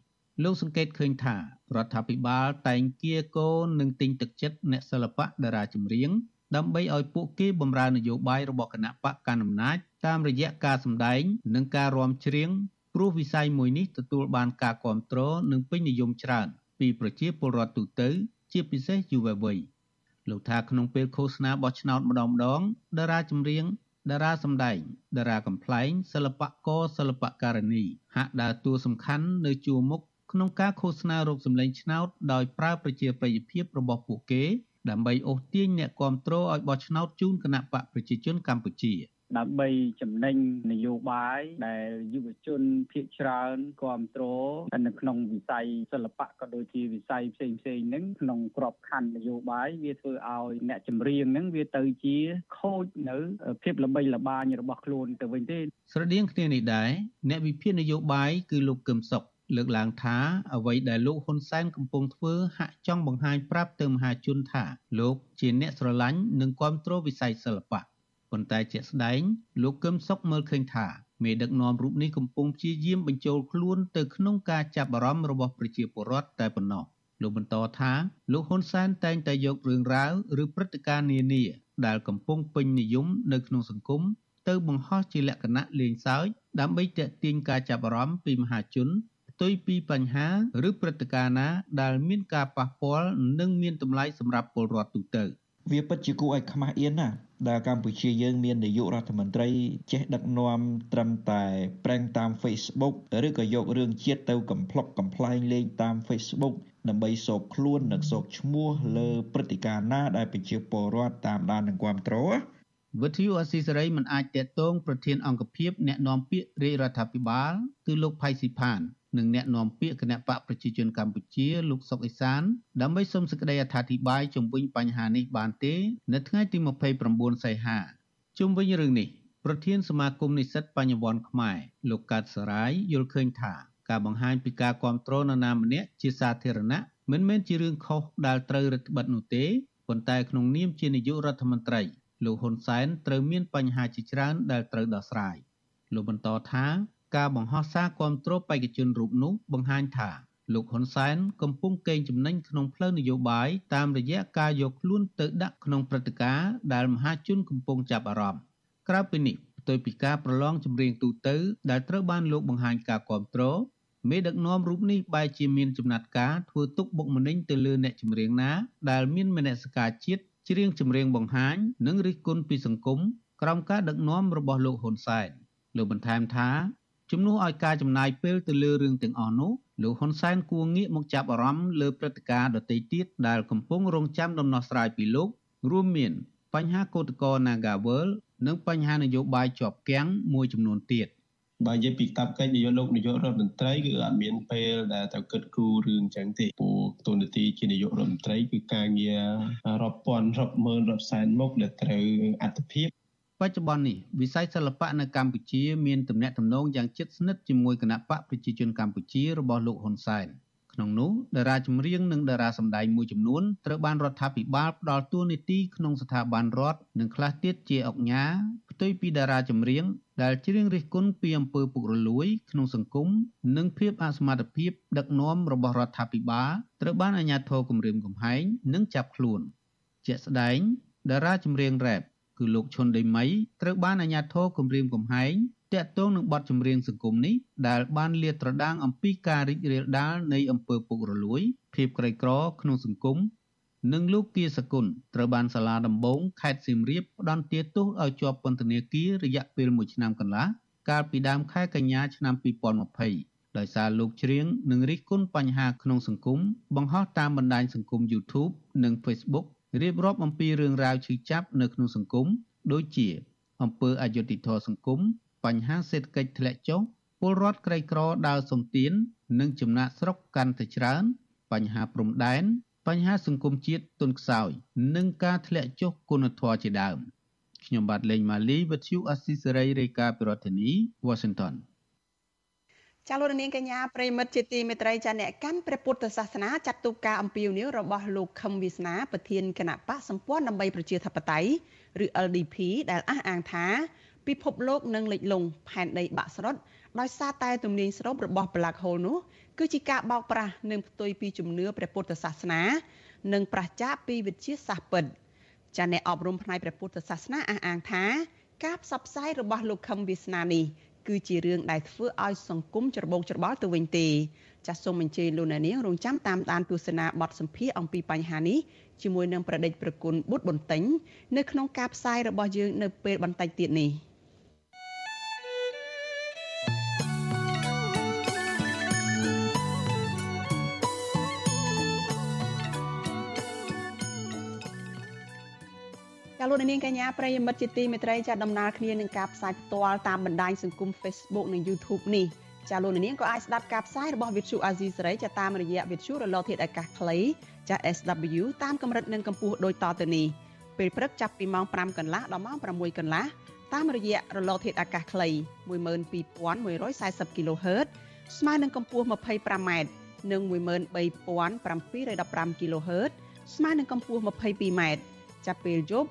លោកសង្កេតឃើញថារដ្ឋាភិបាលតែងគៀកោនិងទិញទឹកចិត្តអ្នកសិល្បៈតារាចម្រៀងដើម្បីឲ្យពួកគេបម្រើនយោបាយរបស់គណៈបកកណ្ដាលអំណាចតាមរយៈការសម្ដែងនិងការរាំច្រៀងព្រោះវិស័យមួយនេះទទួលបានការគ្រប់គ្រងនិងពេញនិយមច្រើន ពីប្រជាពលរដ្ឋទូទៅ ជាពិសេសយុវវ័យលោកថាក្នុងពេលឃោសនាបោះឆ្នោតម្ដងម្ដងតារាចម្រៀងតារាសម្ដែងតារាកំ pl ែងសិល្បករសិល្បករនីហាក់ដើរតួសំខាន់នៅជួរមុខក្នុងការឃោសនារោគសម្លេងឆ្នោតដោយប្រើប្រជាប្រិយភាពរបស់ពួកគេដើម្បីអូសទាញអ្នកគ្រប់គ្រងឲ្យបោះឆ្នោតជូនគណៈបកប្រជាជនកម្ពុជា។ ដើម្បីចំណេញនយោបាយដែលយុវជនភាគច្រើនគ្រប់គ្រងនៅក្នុងវិស័យសិល្បៈក៏ដូចជាវិស័យផ្សេងផ្សេងហ្នឹងក្នុងក្របខ័ណ្ឌនយោបាយវាធ្វើឲ្យអ្នកចម្រៀងហ្នឹងវាទៅជាខូចនៅភាពល្បីល្បាញរបស់ខ្លួនទៅវិញទេស្រដៀងគ្នានេះដែរអ្នកវិភាគនយោបាយគឺលោកកឹមសុខលើកឡើងថាអ្វីដែលលោកហ៊ុនសែនកំពុងធ្វើហាក់ចង់បង្ហាញប្រាប់ទៅមហាជនថាលោកជាអ្នកស្រឡាញ់និងគ្រប់គ្រងវិស័យសិល្បៈ ប៉ុន្តែជាក់ស្ដែងលោកកឹមសុខមើលឃើញថាមេដឹកនាំរូបនេះកំពុងព្យាយាមបញ្ចូលខ្លួនទៅក្នុងការចាប់អារម្មណ៍របស់ប្រជាពលរដ្ឋតែប៉ុណ្ណោះលោកបន្តថាលោកហ៊ុនសែនតែងតែយករឿងរ៉ាវឬព្រឹត្តិការណ៍នានាដែលកំពុងពេញនិយមនៅក្នុងសង្គមទៅបង្ហោះជាលក្ខណៈលេងសើចដើម្បីទាក់ទាញការចាប់អារម្មណ៍ពីមហាជនផ្ទុយពីបញ្ហាឬព្រឹត្តិការណ៍ណាដែលមានការប៉ះពាល់និងមានតម្លៃសម្រាប់ពលរដ្ឋទូទៅវាពិតជាគួរឲ្យខ្មាស់អៀនណាស់ដែលកម្ពុជាយើងមាននាយករដ្ឋមន្ត្រីចេះដឹកនាំត្រឹមតែប្រេងតាម Facebook ឬក៏យករឿងជាតិទៅកំ pl ុកកំ pl ែងលេងតាម Facebook ដើម្បីសោកខ្លួននិងសោកឈ្មោះលើព្រឹត្តិការណ៍ណាដែលប្រជាពលរដ្ឋតាមដាននិងគ្រប់គ្រងវិទ្យុអស៊ីសេរីមិនអាចតេតងប្រធានអង្គភិបអ្នកនាំពាក្យរាជរដ្ឋាភិបាលគឺលោកផៃស៊ីផាន និងអ្នកនាំពាក្យគណៈបកប្រជាជនកម្ពុជាលោកសុកអេសានដើម្បីសូមសេចក្តីអធិប្បាយជុំវិញបញ្ហានេះបានទេ នៅថ្ងៃទី29សីហាជុំវិញរឿងនេះប្រធានសមាគមនិស្សិតបញ្ញវន្តខ្មែរលោកកើតសរាយយល់ឃើញថាការបង្ហាញពីការគ្រប់គ្រងនរណាម្នាក់ជាសាធារណៈមិនមែនជារឿងខុសដែលត្រូវរដ្ឋបិទនោះទេប៉ុន្តែក្នុងនាមជានាយករដ្ឋមន្ត្រីលោកហ៊ុនសែនត្រូវមានបញ្ហាជាច្រើនដែលត្រូវដោះស្រាយលោកបន្តថា ការបង្ហោះសារគ្រប់គ្រងបេក្ខជនរូបនោះបង្ហាញថាលោកហ៊ុនសែនកំពុងកេងចំណេញក្នុងផ្លូវនយោបាយតាមរយៈការយកខ្លួនទៅដាក់ក្នុងព្រឹត្តិការណ៍ដែលមហាជនកំពុងចាប់អារម្មណ៍ក្រៅពីនេះផ្ទុយពីការប្រឡងចម្រៀងទូទៅដែលត្រូវបានលោកបង្ហាញការគ្រប់គ្រងមេដឹកនាំរូបនេះបែរជាមានចំណាត់ការធ្វើទុកបុកម្នេញទៅលើអ្នកចម្រៀងណាដែលមានមនសិការជាតិច្រៀងចម្រៀងបង្ហាញនិងរិះគន់ពីសង្គមក្រោមការដឹកនាំរបស់លោកហ៊ុនសែនលោកបន្ថែមថា ជំនួសឲ្យការចំណាយពេលទៅលើរឿងទាំងអស់នោះលោកហ៊ុនសែនគួរងាកមកចាប់អារម្មណ៍លើព្រឹត្តិការណ៍ដទៃទៀតដែលកំពុងរងចាំដំណោះស្រាយពីលោករួមមាន បញ្ហាកោតក្រ Nagawal និងបញ្ហានយោបាយជាប់គាំងមួយចំនួនទៀតបើនិយាយពីកាប់កិច្ចនយោបាយលោកនាយករដ្ឋមន្ត្រីគឺអត់មានពេលដែលត្រូវគិតគូររឿងចឹងទេព្រោះទូនាទីជានាយករដ្ឋមន្ត្រីគឺការងាររាប់ពាន់រាប់ម៉ឺនរាប់សែនមុខដែលត្រូវអត្ថភាព បច្ចុប្បន្ននេះវិស័យសិល្បៈនៅកម្ពុជាមានទំនាក់ទំនងយ៉ាងជិតស្និទ្ធជាមួយគណៈបកប្រជាជនកម្ពុជារបស់លោកហ៊ុនសែនក្នុងនោះតារាចម្រៀងនិងតារាសម្ដែងមួយចំនួនត្រូវបានរដ្ឋាភិបាលផ្ដល់តួនាទីក្នុងស្ថាប័នរដ្ឋនិងខ្លះទៀតជាអង្គការផ្ទុយពីតារាចម្រៀងដែលច្រៀងរិះគន់ពីអំពើពុករលួយក្នុងសង្គមនិងភាពអសមត្ថភាពដឹកនាំរបស់រដ្ឋាភិបាលត្រូវបានអាជ្ញាធរគម្រាមកំហែងនិងចាប់ខ្លួនជាក់ស្ដែងតារាចម្រៀងរ៉េប គឺលោកឈុនដេមីត្រូវបានអាជ្ញាធរគម្រាមកំហែងតាក់ទងនឹងបទចម្រៀងសង្គមនេះដែលបានលាតត្រដាងអំពីការរីករាលដាលនៃអំពើពុករលួយ ភាពក្រីក្រក្នុងសង្គមនិងលោកគៀសគុណត្រូវបានសាលាដំបងខេត្តសៀមរាបផ្តន្ទាទោសឲ្យជាប់ពន្ធនាគាររយៈពេល1ឆ្នាំកន្លះកាលពីដើមខែកញ្ញាឆ្នាំ2020ដោយសារលោកច្រៀងនិងរិះគន់បញ្ហាក្នុងសង្គមបង្ហោះតាមបណ្ដាញសង្គម YouTube និង Facebook រៀបរាប់អំពីរឿងរ៉ាវឈឺចាប់នៅក្នុងសង្គមដូចជាអំពើអយុត្តិធម៌សង្គមបញ្ហាសេដ្ឋកិច្ចធ្លាក់ចុះពលរដ្ឋក្រីក្រដើរសំទាននិងចំណាក់ស្រុកកាន់តែច្រើន បញ្ហាព្រំដែនបញ្ហាសង្គមជាតិទុនខ្សោយ និងការធ្លាក់ចុះគុណធម៌ជាដើមខ្ញុំបាទលេងម៉ាលីវិទ្យុអស៊ីសេរីរាយការណ៍ពីរដ្ឋធានី Washington ចាលោកនាងកញ្ញាប្រិមិត្តជាទីមេត្រីចាអ្នកកាន់ព្រះពុទ្ធសាសនាចាត់ទុកការអំពាវនាវរបស់លោកខឹមវាសនាប្រធានគណៈបកសម្ព័ន្ធដើម្បីប្រជាធិបតេយ្យឬ LDP ដែលអះអាងថាពិភពលោកនឹងលិចលង់ផែនដីបាក់ស្រុតដោយសារតែទំនាញស្រូបរបស់ Black Hole នោះគឺជាការបោកប្រាស់និងផ្ទុយពីជំនឿព្រះពុទ្ធសាសនា និងប្រឆាចពីវិទ្យាសាស្ត្រពិតចាអ្នកអប់រំផ្នែកព្រះពុទ្ធសាសនាអះអាងថាការផ្សព្វផ្សាយរបស់លោកខឹមវាសនានេះ គឺជារឿងដែលធ្វើឲ្យសង្គមច្របូកច្របល់ទៅវិញទេចាសសូមអញ្ជើញលោកអ្នកនាងរងចាំតាមដានទស្សនាបទសម្ភាសអំពីបញ្ហានេះជាមួយនឹងប្រដេចប្រគុណបុត្របន្ទិញនៅក្នុងការផ្សាយរបស់យើងនៅពេលបន្តិចទៀតនេះ។ា លោកនាងកញ្ញាប្រិយមិត្តជាទីមេត្រីចាដំណើរគ្នានឹងការផ្សាយផ្ទាល់តាមបណ្ដាញសង្គម Facebook និង YouTube នេះចាលោកនាងក៏អាចស្ដាប់ការផ្សាយរបស់ Vithu Azizi សេរីចាតាមរយៈ Vithu រលកធាតុអាកាសខ្លីចា SW តាមកម្រិតនិងកម្ពស់ដូចតទៅនេះពេលព្រឹកចាប់ពីម៉ោង5កន្លះដល់ម៉ោង6កន្លះតាមរយៈរលកធាតុអាកាសខ្លី12140 kHz ស្មើនឹងកម្ពស់ 25m និង13715 kHz ស្មើនឹងកម្ពស់ 22m ចាប់ពេលយប់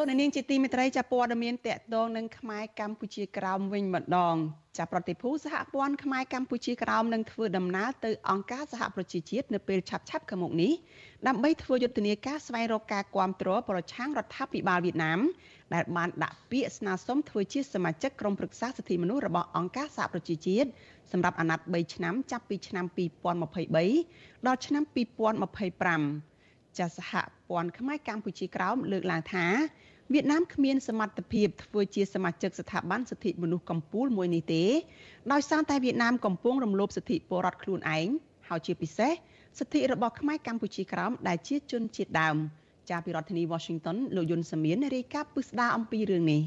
លោកនាងជាទីមេត្រីចាព័ត៌មានតកតងនឹងខ្មែរកម្ពុជាក្រោមវិញម្ដងចាប្រតិភូសហព័ន្ធខ្មែរកម្ពុជាក្រោមនឹងធ្វើដំណើរទៅអង្គការសហប្រជាជាតិនៅពេលឆាប់ឆាប់ខាងមុខនេះដើម្បីធ្វើយុទ្ធនាការស្វែងរកការគាំទ្រប្រឆាំងរដ្ឋាភិបាលវៀតណាមដែលបានដាក់ពាក្យស្នើសុំធ្វើជាសមាជិកក្រុមប្រឹក្សាសិទ្ធិមនុស្សរបស់អង្គការសហប្រជាជាតិសម្រាប់អាណត្តិ3ឆ្នាំចាប់ពីឆ្នាំ2023ដល់ឆ្នាំ2025ចាសហព័ន្ធខ្មែរកម្ពុជាក្រោមលើកឡើងថា វៀតណាមគ្មានសមត្ថភាពធ្វើជាសមាជិកស្ថាប័នសិទ្ធិមនុស្សកម្ពុជាមួយនេះទេដោយសារតែវៀតណាមកំពុងរំលោភសិទ្ធិពលរដ្ឋខ្លួនឯងហើយជាពិសេសសិទ្ធិរបស់ខ្មែរកម្ពុជាក្រោមដែលជាជនជាតិដើមចាពីរដ្ឋធានី Washington លោកយុនសាមៀនរាយការណ៍ពិស្ដារអំពីរឿងនេះ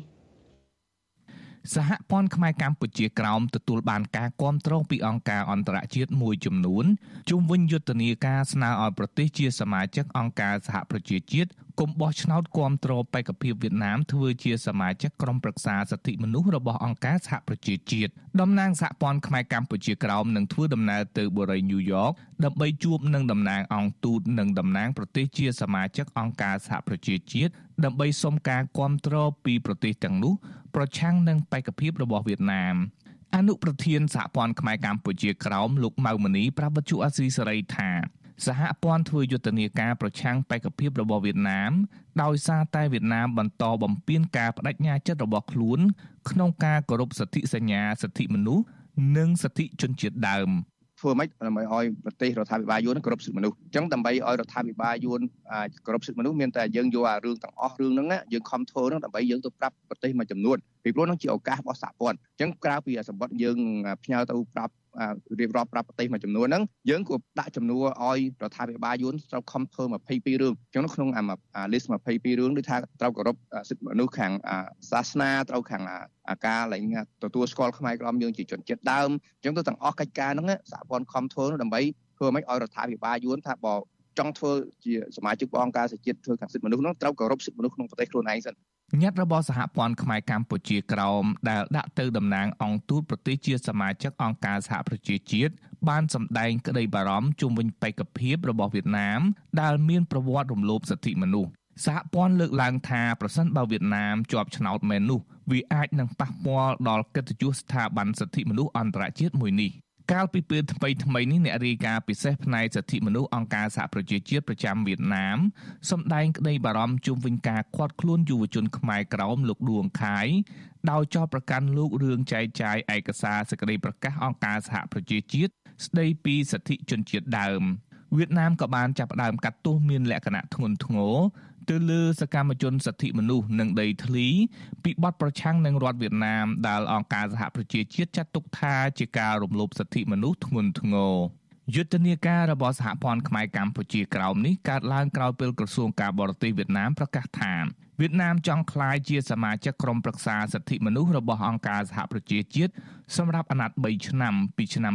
សហព័ន្ធខ្មែរកម្ពុជាក្រោមទទួលបានការគាំទ្រពីអង្គការអន្តរជាតិមួយចំនួនជុំវិញយុទ្ធនាការស្នើឲ្យប្រទេសជាសមាជិកអង្គការសហប្រជាជាតិ គុំបោះឆ្នោតគាំទ្របេក្ខភាពវៀតណាមធ្វើជាសមាជិកក្រុមប្រឹក្សាសិទ្ធិមនុស្សរបស់អង្គការសហប្រជាជាតិតំណាងសហព័ន្ធខ្មែរកម្ពុជាក្រោមនឹងធ្វើដំណើរទៅបូរីញូវយ៉កដើម្បីជួបនឹងតំណាងអង្គទូតនិងតំណាងប្រទេសជាសមាជិកអង្គការសហប្រជាជាតិដើម្បីសុំការគាំទ្រពីប្រទេសទាំងនោះប្រឆាំងនឹងបេក្ខភាពរបស់វៀតណាមអនុប្រធានសហព័ន្ធខ្មែរកម្ពុជាក្រោមលោកម៉ៅមនីប្រាប់វិទ្យុអាស៊ីសេរីថា សហព័ន្ធធ្វើយុទ្ធនាការប្រឆាំងបេក្ខភាពរបស់វៀតណាមដោយសារតែវៀតណាមបន្តបំពានការបដិញ្ញាចិត្តរបស់ខ្លួន ក្នុងការគោរពសិទ្ធិសញ្ញាសិទ្ធិមនុស្សនិងសិទ្ធិជនជាតិដើមធ្វើម៉េចដើម្បីឲ្យប្រទេសរដ្ឋាភិបាលយួនគោរពសិទ្ធិមនុស្សអញ្ចឹងដើម្បីឲ្យរដ្ឋាភិបាលយួនគោរពសិទ្ធិមនុស្សមានតែយើងយកអារឿងទាំងអស់រឿងហ្នឹងយើងខំធ្វើហ្នឹងដើម្បីយើងទៅប្រាប់ប្រទេសមួយចំនួនពីព្រោះហ្នឹងជាឱកាសរបស់សហព័ន្ធអញ្ចឹងក្រៅពីសម្បត្តិយើងផ្ញើទៅប្រាប់ រៀបរាប់ប្រាប់ប្រទេសមួយចំនួនហ្នឹងយើងក៏ដាក់ចំនួនឲ្យរដ្ឋាភិបាលយួនត្រូវខំធ្វើ22រឿងអញ្ចឹងក្នុងអា list 22រឿងដូចថាត្រូវគោរពសិទ្ធិមនុស្សខាងសាសនាត្រូវខាងអាការឡើងទទួលស្គាល់ខ្មែរក្រមយើងជាជនជាតិដើមអញ្ចឹងទៅទាំងអស់កិច្ចការហ្នឹងសហព័ន្ធខំធ្វើដើម្បីធ្វើម៉េចឲ្យរដ្ឋាភិបាលយួនថាបើចង់ធ្វើជាសមាជិកអង្គការសហជាតិធ្វើខាងសិទ្ធិមនុស្សនោះត្រូវគោរពសិទ្ធិមនុស្សក្នុងប្រទេសខ្លួនឯងសិន ញាតិរបស់សហព័ន្ធខ្មែរកម្ពុជាក្រោមដែលដាក់ទៅតំណាងអង្គទូតប្រទេសជាសមាជិកអង្គការសហប្រជាជាតិបានសម្ដែងក្តីបារម្ភជុំវិញបេក្ខភាពរបស់វៀតណាមដែលមានប្រវត្តិរំលោភសិទ្ធិមនុស្សសហព័ន្ធលើកឡើងថាប្រសិនបើវៀតណាមជាប់ឆ្នោតមែននោះវាអាចនឹងប៉ះពាល់ដល់កិត្តិយសស្ថាប័នសិទ្ធិមនុស្សអន្តរជាតិមួយនេះ កាលពីពេលថ្មីថ្មីនេះអ្នករាយការណ៍ពិសេសផ្នែកសិទ្ធិមនុស្សអង្គការសហប្រជាជាតិប្រចាំវៀតណាមសម្ដែងក្តីបារម្ភជុំវិញការឃាត់ខ្លួនយុវជនខ្មែរក្រោមលោកឌួងខាយដោយចោទប្រកាន់លោករឿងចែកចាយឯកសារសេចក្តីប្រកាសអង្គការសហប្រជាជាតិស្តីពីសិទ្ធិជនជាតិដើមវៀតណាមក៏បានចាប់ផ្ដើមកាត់ទោសមានលក្ខណៈធ្ងន់ធ្ងរ ទៅលើសកម្មជនសិទ្ធិមនុស្សនិងដីធ្លីពីបទប្រឆាំងនឹងរដ្ឋវៀតណាមដែលអង្គការសហប្រជាជាតិចាត់ទុកថាជាការរំលោភសិទ្ធិមនុស្សធ្ងន់ធ្ងរយុទ្ធនាការរបស់សហព័ន្ធខ្មែរកម្ពុជាក្រោមនេះកើតឡើងក្រោយពេលក្រសួងការបរទេសវៀតណាមប្រកាសថាវៀតណាមចង់ក្លាយជាសមាជិកក្រុមប្រឹក្សាសិទ្ធិមនុស្សរបស់អង្គការសហប្រជាជាតិសម្រាប់អាណត្តិ3ឆ្នាំពីឆ្នាំ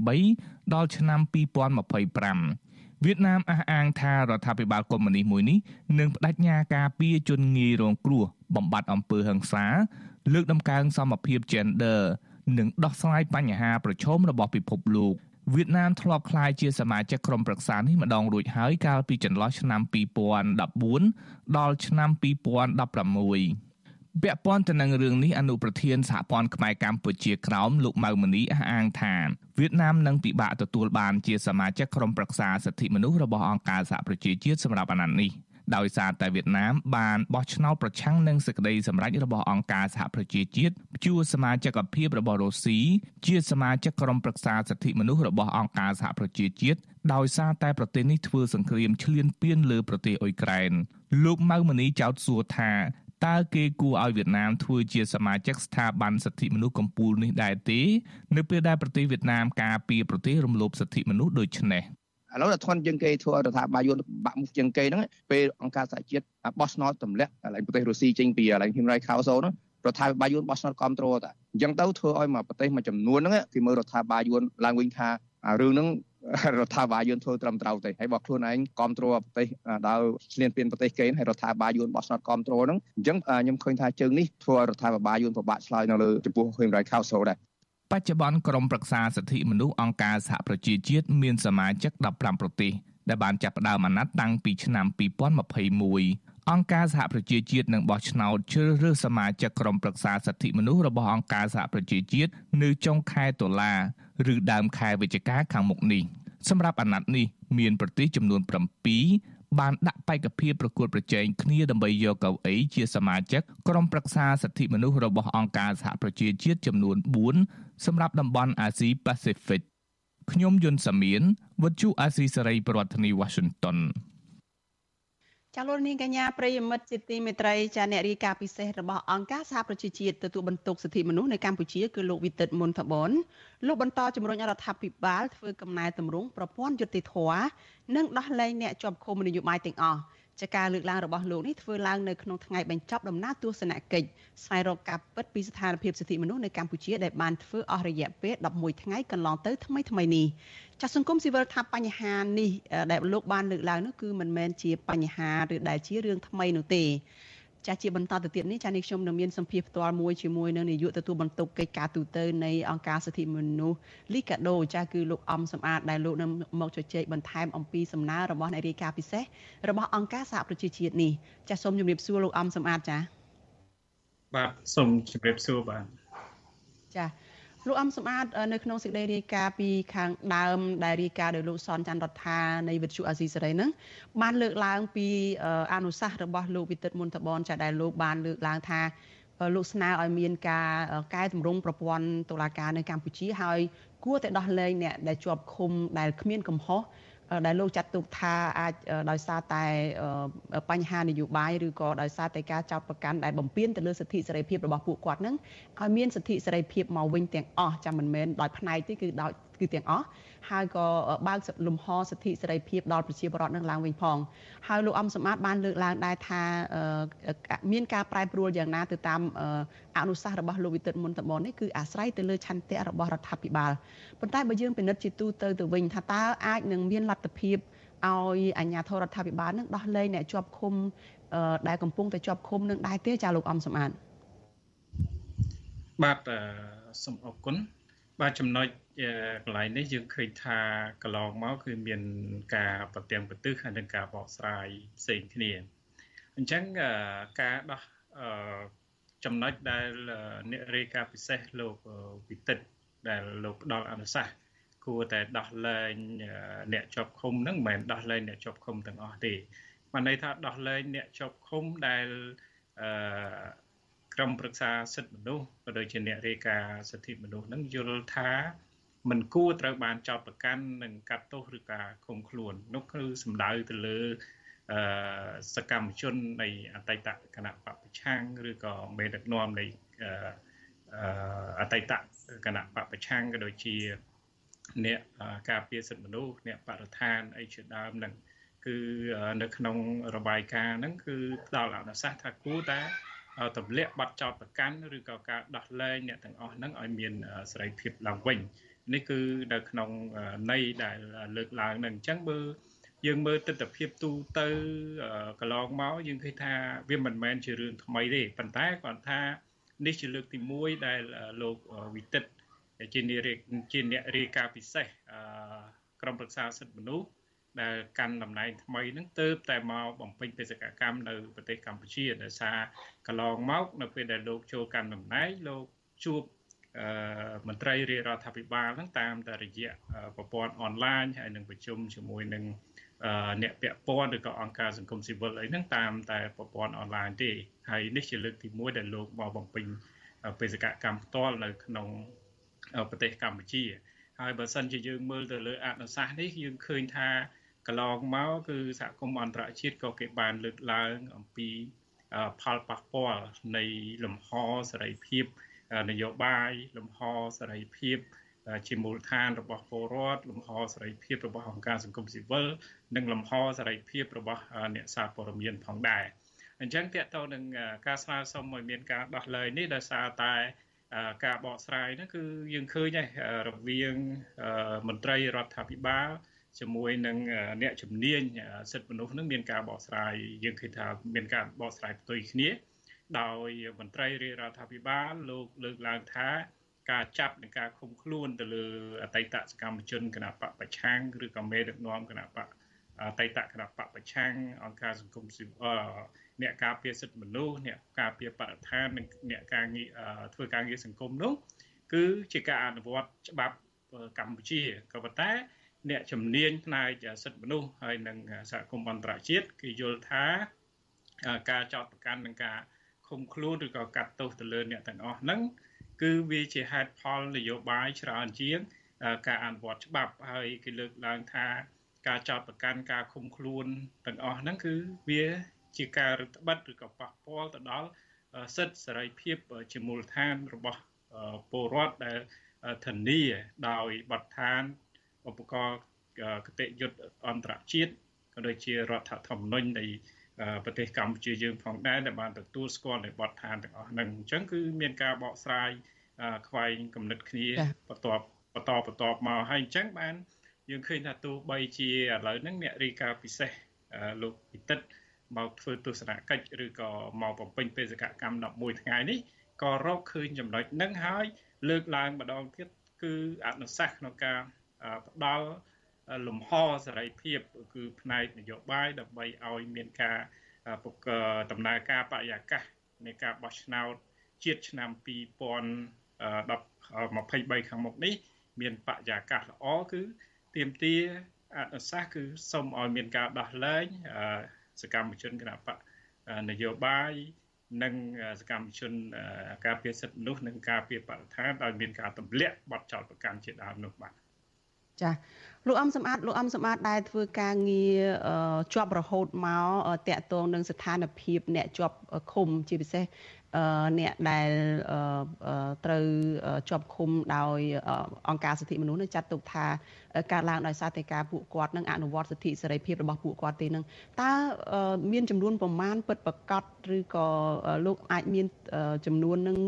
2023ដល់ឆ្នាំ2025 វៀតណាមអះអាងថារដ្ឋាភិបាលកុម្មុយនីសមួយនេះនឹងបដិញ្ញាការពារជនងាយរងគ្រោះបំបត្តិអំពើហិង្សា លើកដំកើងសមភាព gender និងដោះស្រាយបញ្ហាប្រឈមរបស់ពិភពលោកវៀតណាមធ្លាប់ក្លាយជាសមាជិកក្រុមប្រឹក្សានេះម្ដងរួចហើយកាលពីចន្លោះឆ្នាំ2014ដល់ឆ្នាំ2016 ពាក់ព័ន្ធទៅនឹងរឿងនេះអនុប្រធានសហព័ន្ធខ្មែរកម្ពុជាក្រោមលោកម៉ៅមនីអះអាងថាវៀតណាមនឹងពិបាកទទួលបានជាសមាជិកក្រុមប្រឹក្សាសិទ្ធិមនុស្សរបស់អង្គការសហប្រជាជាតិសម្រាប់អាណត្តិនេះដោយសារតែវៀតណាមបានបោះឆ្នោតប្រឆាំងនឹងសេចក្តីសម្រេចរបស់អង្គការសហប្រជាជាតិជួសមាជិកភាពរបស់រុស្ស៊ីជាសមាជិកក្រុមប្រឹក្សាសិទ្ធិមនុស្សរបស់អង្គការសហប្រជាជាតិដោយសារតែប្រទេសនេះធ្វើសង្គ្រាមឈ្លានពានលើប្រទេសអ៊ុយក្រែនលោកម៉ៅមនីចោទសួរថា តើគេគួរឲ្យវៀតណាមធ្វើជាសមាជិកស្ថាប័នសិទ្ធិមនុស្សកម្ពុជានេះដែរទេនៅពេលដែលប្រទេសវៀតណាមការពារប្រទេសរំលោភសិទ្ធិមនុស្សដូចនេះឥឡូវដល់ធន់ជាងគេធ្វើរដ្ឋាភិបាលយន្តបាក់មុខជាងគេហ្នឹងពេលអង្គការសហជាតិបោះឆ្នោតទម្លាក់កន្លែងប្រទេសរុស្ស៊ីចេញពីកន្លែង Human Rights Council ហ្នឹងរដ្ឋាភិបាលយួនបោះឆ្នោតគ្រប់គ្រងតាអញ្ចឹងទៅធ្វើឲ្យមកប្រទេសមួយចំនួនហ្នឹងគេមើលរដ្ឋាភិបាលយួនឡើងវិញថារឿងហ្នឹង រដ្ឋាភិបាលយួនធ្វើត្រឹមត្រូវទេហើយបើខ្លួនឯងគ្រប់គ្រងប្រទេសដល់ឈ្លានពានប្រទេសគេហើយរដ្ឋាភិបាលយួនបោះឆ្នោតគ្រប់គ្រងហ្នឹងអញ្ចឹងខ្ញុំឃើញថាជើងនេះធ្វើឲ្យរដ្ឋាភិបាលយួនពិបាកឆ្លើយនៅលើចំពោះ Human Rights Council ដែរបច្ចុប្បន្នក្រមប្រឹក្សាសិទ្ធិមនុស្សអង្គការសហប្រជាជាតិមានសមាជិក15ប្រទេសដែលបានចាប់ផ្ដើមអាណត្តិតាំងពីឆ្នាំ2021អង្គការសហប្រជាជាតិនឹងបោះឆ្នោតជ្រើសរើសសមាជិកក្រុមប្រឹក្សាសិទ្ធិមនុស្សរបស់អង្គការសហប្រជាជាតិនៅចុងខែតុលា ឬដើមខែវិច្ឆិកាខាងមុខនេះសម្រាប់អាណត្តិនេះមានប្រទេសចំនួន7បានដាក់បេក្ខភាពប្រកួតប្រជែងគ្នាដើម្បីយកកៅអីជាសមាជិកក្រុមប្រឹក្សាសិទ្ធិមនុស្សរបស់អង្គការសហប្រជាជាតិចំនួន4សម្រាប់តំបន់អាស៊ីប៉ាស៊ីហ្វិកខ្ញុំយុនសាមៀនវិទ្យុអាស៊ីសេរីប្រធានាធិបតី Washington ចាលោកនាងកញ្ញាប្រិយមិត្តជាទីមេត្រីចាអ្នករាយការណ៍ពិសេសរបស់អង្គការសហប្រជាជាតិទទួលបន្ទុកសិទ្ធិមនុស្សនៅកម្ពុជាគឺលោកវិទិតមុនថបនលោកបន្តជំរុញរដ្ឋាភិបាលធ្វើកំណែតម្រង់ប្រព័ន្ធយុតិធធនិងដោះលែងអ្នកជាប់ឃុំនយោបាយទាំងអស់ ចាការលើកឡើងរបស់លោកនេះធ្វើឡើងនៅក្នុងថ្ងៃបញ្ចប់ដំណើរទស្សនកិច្ចស្វែងរកការពិតពីស្ថានភាពសិទ្ធិមនុស្សនៅកម្ពុជាដែលបានធ្វើអស់រយៈពេល11ថ្ងៃកន្លងទៅថ្មីថ្មីនេះចាសសង្គមស៊ីវិលថាបញ្ហានេះដែលលោកបានលើកឡើងនោះគឺមិនមែនជាបញ្ហាឬដែលជារឿងថ្មីនោះទេ ចាស់ជាបន្តទៅទៀតនេះចាស់នេះខ្ញុំនឹងមានសម្ភារផ្ទាល់មួយជាមួយនឹងនាយកទទួលបន្ទុកកិច្ចការទូតនៃអង្គការសិទ្ធិមនុស្សលីកាដូចាស់គឺលោកអំសំអាតដែលលោកនឹងមកជជែកបន្ថែមអំពីសំណើរបស់អ្នករាយការណ៍ពិសេសរបស់អង្គការសហប្រជាជាតិនេះចាស់សូមជម្រាបសួរលោកអំសំអាតចា៎បាទសូមជម្រាបសួរបាទចា៎ លោកអំសំអាតនៅក្នុងសេចក្តីរាយការណ៍ពីខាងដើមដែលរាយការណ៍ដោយលោកសនច័ន្ទរដ្ឋានៃវិទ្យុអាស៊ីសេរីហ្នឹងបានលើកឡើងពីអនុសាសន៍របស់លោកវិទិតមុនតបនចាដែលលោកបានលើកឡើងថាលោកស្នើឲ្យមានការកែតម្រង់ប្រព័ន្ធតុលាការនៅកម្ពុជាហើយគួរតែដោះលែងអ្នកដែលជាប់ឃុំដែលគ្មានកំហុស ដែលលោកចាត់ទុកថាអាចដោយសារតែបញ្ហានយោបាយឬក៏ដោយសារតែការចោទប្រកាន់ដែលបំពានទៅលើសិទ្ធិសេរីភាពរបស់ពួកគាត់នឹងឲ្យមានសិទ្ធិសេរីភាពមកវិញទាំងអស់ចាំមិនមែនដោយផ្នែកទេគឺដោយគឺទាំងអស់ ហើយក៏បើកលំហសិទ្ធិសេរីភាពដល់ប្រជាពលរដ្ឋនឹងឡើងវិញផងហើយលោកអំសម្បត្តិបានលើកឡើងដែរថាមានការប្រែប្រួលយ៉ាងណាទៅតាមអនុសាសន៍របស់លោកវិទិតមុនតបននេះគឺអាស្រ័យទៅលើឆន្ទៈរបស់រដ្ឋាភិបាលប៉ុន្តែបើយើងពិនិត្យជាទូទៅទៅវិញថាតើអាចនឹងមានលទ្ធភាពឲ្យអាជ្ញាធររដ្ឋាភិបាលនឹងដោះលែងអ្នកជាប់ឃុំដែលកំពុងតែជាប់ឃុំនឹងដែរទេចាលោកអំសម្បត្តិបាទសូមអរគុណ បាទចំណុចកន្លែងនេះយើងឃើញថាកន្លងមកគឺមានការប្រទាំងប្រទឹះហើយនិងការបកស្រាយផ្សេងគ្នាអញ្ចឹងការដោះចំណុចដែលអ្នករាយការណ៍ពិសេសលោកវិទិតដែលលោកផ្ដល់អនុសាសន៍គួរតែដោះលែងអ្នកជាប់ឃុំហ្នឹងមិនមែនដោះលែងអ្នកជាប់ឃុំទាំងអស់ទេបានន័យថាដោះលែងអ្នកជាប់ឃុំដែលអឺ ក្រមប្រឹក្សាសិទ្ធិមនុស្សក៏ដូចជាអ្នករាយការណ៍សិទ្ធិមនុស្សហ្នឹងយល់ថាមិនគួរត្រូវបានចោទប្រកាន់និងកាត់ទោសឬការឃុំខ្លួននោះគឺសំដៅទៅលើអឺសកម្មជននៃអតីតគណៈបពប្រឆាំងឬក៏មេដឹកនាំនៃអតីតគណៈបពប្រឆាំងក៏ដូចជាអ្នកការពារសិទ្ធិមនុស្សអ្នកបរិស្ថានអីជាដើមហ្នឹងគឺនៅក្នុងរបាយការណ៍ហ្នឹងគឺផ្ដល់អនុសាសន៍ថាគួរតែ ទម្លាក់បាត់ចោតប្រកាន់ឬក៏ការដោះលែងអ្នកទាំងអស់ហ្នឹងឲ្យមានសេរីភាពឡើងវិញនេះគឺនៅក្នុងន័យដែលលើកឡើងនឹងអញ្ចឹងបើយើងមើលទស្សនវិជ្ជាទូទៅកន្លងមកយើងឃើញថាវាមិនមែនជារឿងថ្មីទេប៉ុន្តែគាត់ថានេះជាលើកទី1ដែលលោកវិទិតជានារីជាអ្នករាយការណ៍ពិសេសក្រមប្រឹក្សាសិទ្ធិមនុស្ស ដែលកាន់តំណែងថ្មីហ្នឹងទៅតែមកបំពេញបេសកកម្មនៅប្រទេសកម្ពុជាដោយសារកន្លងមក នៅពេលដែលលោកចូលកាន់តំណែងលោកជួបមន្ត្រីរាជរដ្ឋាភិបាលហ្នឹងតាមតែរយៈប្រព័ន្ធអនឡាញហើយនឹងប្រជុំជាមួយនឹងអ្នកពាក់ព័ន្ធឬក៏អង្គការសង្គមស៊ីវិលអីហ្នឹងតាមតែប្រព័ន្ធអនឡាញទេហើយនេះជាលើកទី1ដែលលោកមកបំពេញបេសកកម្មផ្ទាល់នៅក្នុងប្រទេសកម្ពុជាហើយបើសិនជាយើងមើលទៅលើអនុសាសន៍នេះយើងឃើញថាក ន្លងមកគឺសហគមន៍អន្តរជាតិក៏គេបានលើកឡើងអំពីផលប៉ះពាល់នៃលំហសេរីភាពនយោបាយលំហសេរីភាពជាមូលដ្ឋានរបស់ពលរដ្ឋលំហសេរីភាពរបស់អង្គការសង្គមស៊ីវិលនិងលំហសេរីភាពរបស់អ្នកសារព័ត៌មានផងដែរអញ្ចឹងតកតទៅនឹងការស្នើសុំឲ្យមានការដោះលែងនេះដោយសារតែការបកស្រាយហ្នឹងគឺយើងឃើញហើយរវាងមន្ត្រីរដ្ឋាភិបាល ជាមួយនឹងអ្នកជំនាញសិទ្ធិមនុស្សនឹងមានការបកស្រាយយើងឃើញថាមានការបកស្រាយផ្ទុយគ្នា ដោយមន្ត្រីរាជរដ្ឋាភិបាលលោកលើកឡើងថាការចាប់និងការឃុំខ្លួនទៅលើអតីតសកម្មជនគណៈបកប្រឆាំងឬក៏មេដឹកនាំគណៈបកអតីតគណៈបកប្រឆាំងអង្គការសង្គមស៊ីវិលអ្នកការពារសិទ្ធិមនុស្សអ្នកការពារបរិស្ថាននិងអ្នកការងារធ្វើការងារសង្គមនោះគឺជាការអនុវត្តច្បាប់កម្ពុជាក៏ប៉ុន្តែ អ្នកជំនាញផ្នែកសិទ្ធិមនុស្សហើយនិងសហគមន៍អន្តរជាតិគេយល់ថាការចោទប្រកាន់និងការឃុំខ្លួនឬក៏កាត់ទោសទៅលើអ្នកទាំងអស់ហ្នឹងគឺវាជាហេតុផលនយោបាយច្រើនជាង ការអនុវត្តច្បាប់ហើយគេលើកឡើងថាការចោទប្រកាន់ការឃុំខ្លួនទាំងអស់ហ្នឹងគឺវាជាការរឹតបន្តឹងឬក៏ប៉ះពាល់ទៅដល់សិទ្ធិសេរីភាពជាមូលដ្ឋានរបស់ពលរដ្ឋដែលធានាដោយបទដ្ឋាន ឧបករណ៍គតិយុត្តអន្តរជាតិក៏ដូចជារដ្ឋធម្មនុញ្ញនៃប្រទេសកម្ពុជាយើងផងដែរដែលបានទទួលស្គាល់នៅបទដ្ឋានទាំងអស់ហ្នឹងអញ្ចឹងគឺមានការបកស្រាយខ្វែងគំនិតគ្នាបន្ទាប់បន្តបន្តមកហើយអញ្ចឹងបានយើងឃើញថាទោះបីជាឥឡូវហ្នឹងអ្នករីកាពិសេសលោកវិទិតមកធ្វើទស្សនកិច្ចឬក៏មកបំពេញបេសកកម្ម11ថ្ងៃនេះក៏រកឃើញចំណុចហ្នឹងហើយលើកឡើងម្ដងទៀតគឺអនុសាសន៍ក្នុងការ ផ្ដល់លំហសេរីភាព គឺផ្នែកនយោបាយដើម្បីឲ្យមានការដំណើរការបរិយាកាសនៃការបោះឆ្នោតជាតិឆ្នាំ2023ខាងមុខនេះ មានបរិយាកាសល្អគឺទៀមទាអនុសាសន៍គឺសូមឲ្យមានការដោះលែងសកម្មជនគណបកនយោបាយនិងសកម្មជនការពារសិទ្ធិមនុស្សនិងការពារបរិស្ថានដោយមានការទម្លាក់បទចោទប្រកាន់ជាដើមនោះបាទ ចាលោកអំសំអាតលោកអំសំអាតដែលធ្វើការងារជាប់រហូតមកតាក់ទងនឹងស្ថានភាពអ្នកជាប់ឃុំជាពិសេសអ្នកដែលត្រូវជាប់ឃុំដោយអង្គការសិទ្ធិមនុស្សនឹងចាត់ទុកថាការឡើងដោយសារតែការពួកគាត់នឹងអនុវត្តសិទ្ធិសេរីភាពរបស់ពួកគាត់ទេនឹងតើមានចំនួនប្រមាណពិតប្រកបឬក៏លោកអាចមានចំនួននឹង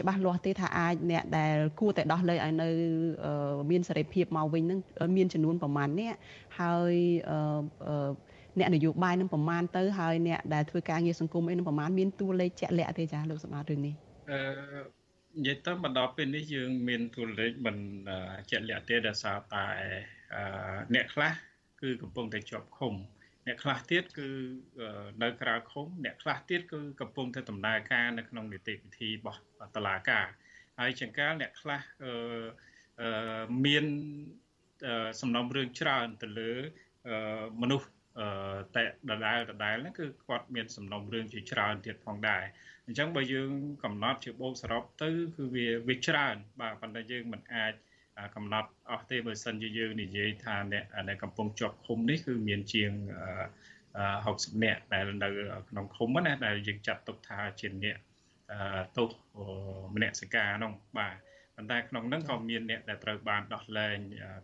ច្បាស់លាស់ទេថាអាចអ្នកដែលគួរតែដោះលែងឲ្យនៅមានសេរីភាពមកវិញនឹងមានចំនួនប្រមាណអ្នកហើយអ្នកនយោបាយនឹងប្រមាណទៅហើយអ្នកដែលធ្វើការងារសង្គមអីនឹងប្រមាណមានតួលេខជាក់លាក់ទេចាលោកសម្បត្តិរឿងនេះអឺនិយាយទៅមកដល់ពេលនេះយើងមានតួលេខមិនជាក់លាក់ទេដោយសារតែអ្នកខ្លះគឺកំពុងតែជាប់ឃុំអ្នកខ្លះទៀតគឺនៅក្រៅឃុំអ្នកខ្លះទៀតគឺកំពុងតែដំណើរការនៅក្នុងនីតិវិធីរបស់តុលាការហើយចង្កាលអ្នកខ្លះមានសំណុំរឿងច្រើនទៅលើមនុស្សតែដដែលដដែលហ្នឹងគឺគាត់មានសំណុំរឿងជាច្រើនទៀតផងដែរអញ្ចឹងបើយើងកំណត់ជាបូកសរុបទៅគឺវាវាច្រើនបាទប៉ុន្តែយើងមិនអាច កំណត់អស់ទេបើសិនជាយើងនិយាយថាអ្នកដែលកំពុងជាប់ឃុំនេះគឺមានជាង60នាក់ដែលនៅក្នុងឃុំណាដែលយើងចាត់ទុកថាជាអ្នកទោសមនសិការនោះបាទប៉ុន្តែក្នុងនោះក៏មានអ្នកដែលត្រូវបានដោះលែង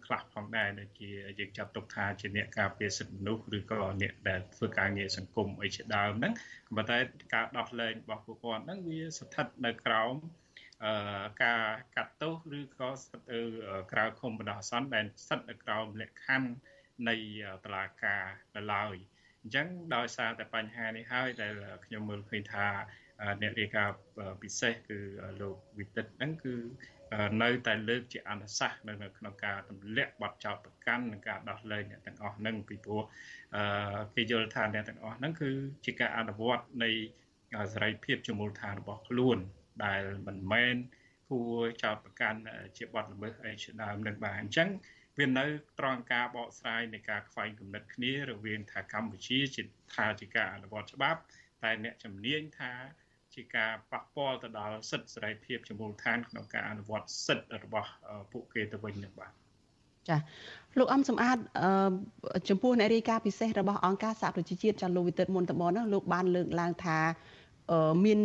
ខ្លះផងដែរដូចជាយើងចាត់ទុកថាជាអ្នកការពារសិទ្ធិមនុស្សឬក៏អ្នកដែលធ្វើការងារសង្គមអីជាដើមហ្នឹងប៉ុន្តែការដោះលែងរបស់ពួកគាត់ហ្នឹងវាស្ថិតនៅក្រោមអឺ ការកាត់ទោសឬក៏ស្ថិតនៅក្រៅឃុំបណ្ដោះអាសន្នដែលស្ថិតនៅក្រោមលក្ខខណ្ឌនៃតឡាការនៅឡើយអញ្ចឹងដោយសារតែបញ្ហានេះហើយដែលខ្ញុំមើលឃើញថាអ្នករាយការណ៍ពិសេសគឺលោកវិទិតហ្នឹងគឺនៅតែលើកជាអនុសាសន៍នៅក្នុងការទម្លាក់បទចោទប្រកាន់និងការដោះលែងអ្នកទាំងអស់ហ្នឹងពីព្រោះគេយល់ថាអ្នកទាំងអស់ហ្នឹងគឺជាការអនុវត្តនៃសេរីភាពជាមូលដ្ឋានរបស់ខ្លួន ដែលមិនមែនគួរចោទប្រកាន់ជាបទល្មើសអីជាដើមនឹងបាទអញ្ចឹងវានៅត្រង់ការបកស្រាយនៃការខ្វែងគំនិតគ្នារវាងថាកម្ពុជាជាថាជាការអនុវត្តច្បាប់ តែអ្នកជំនាញថាជាការប៉ះពាល់ទៅដល់សិទ្ធិសេរីភាពជាមូលដ្ឋានក្នុងការអនុវត្តសិទ្ធិរបស់ពួកគេទៅវិញនឹងបាទចាលោកអំសំអាតចំពោះអ្នករាយការណ៍ពិសេសរបស់អង្គការសហប្រជាជាតិចាលោកវិទិតមុនតបនោះលោកបានលើកឡើងថា មាន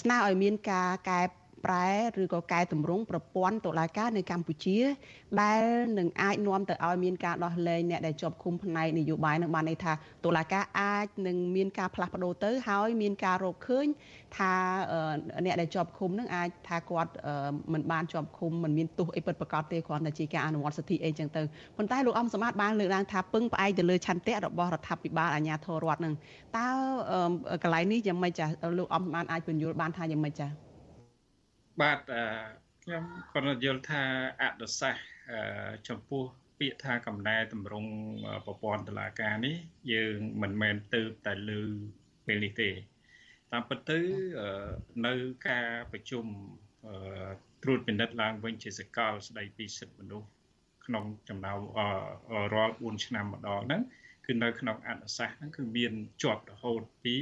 ស្នើឲ្យមានការកែ ប្រែឬក៏កែតម្រង់ប្រព័ន្ធតុលាការនៅកម្ពុជា ដែលនឹងអាចនាំទៅឲ្យមានការដោះលែងអ្នកដែលជាប់ឃុំផ្នែកនយោបាយនឹងបានន័យថាតុលាការអាចនឹងមានការផ្លាស់ប្ដូរទៅហើយមានការរកឃើញថាអ្នកដែលជាប់ឃុំនឹងអាចថាគាត់មិនបានជាប់ឃុំមិនមានទោសអីពិតប្រាកដទេគ្រាន់តែជាការអនុវត្តសិទ្ធិអីចឹងទៅប៉ុន្តែលោកអំសមត្ថបានលើកឡើងថាពឹងផ្អែកទៅលើឆន្ទៈរបស់រដ្ឋាភិបាលអាជ្ញាធររដ្ឋនឹងតើកន្លែងនេះយ៉ាងម៉េចចាលោកអំសមត្ថអាចពន្យល់បានថាយ៉ាងម៉េចចា បាទខ្ញុំគាត់យល់ថាអនុសាសន៍ចំពោះពាក្យថាកំណែតម្រង់ប្រព័ន្ធតឡាការនេះ យើងមិនមែនទៅតែលើពេលនេះទេ តាមពិតទៅនៅការប្រជុំត្រួតពិនិត្យឡើងវិញជាសកលស្ដីពីសិទ្ធិមនុស្សក្នុងចំណោមរាល់4ឆ្នាំម្ដងហ្នឹងគឺនៅក្នុងអនុសាសន៍ហ្នឹងគឺមានជាប់រហូតពី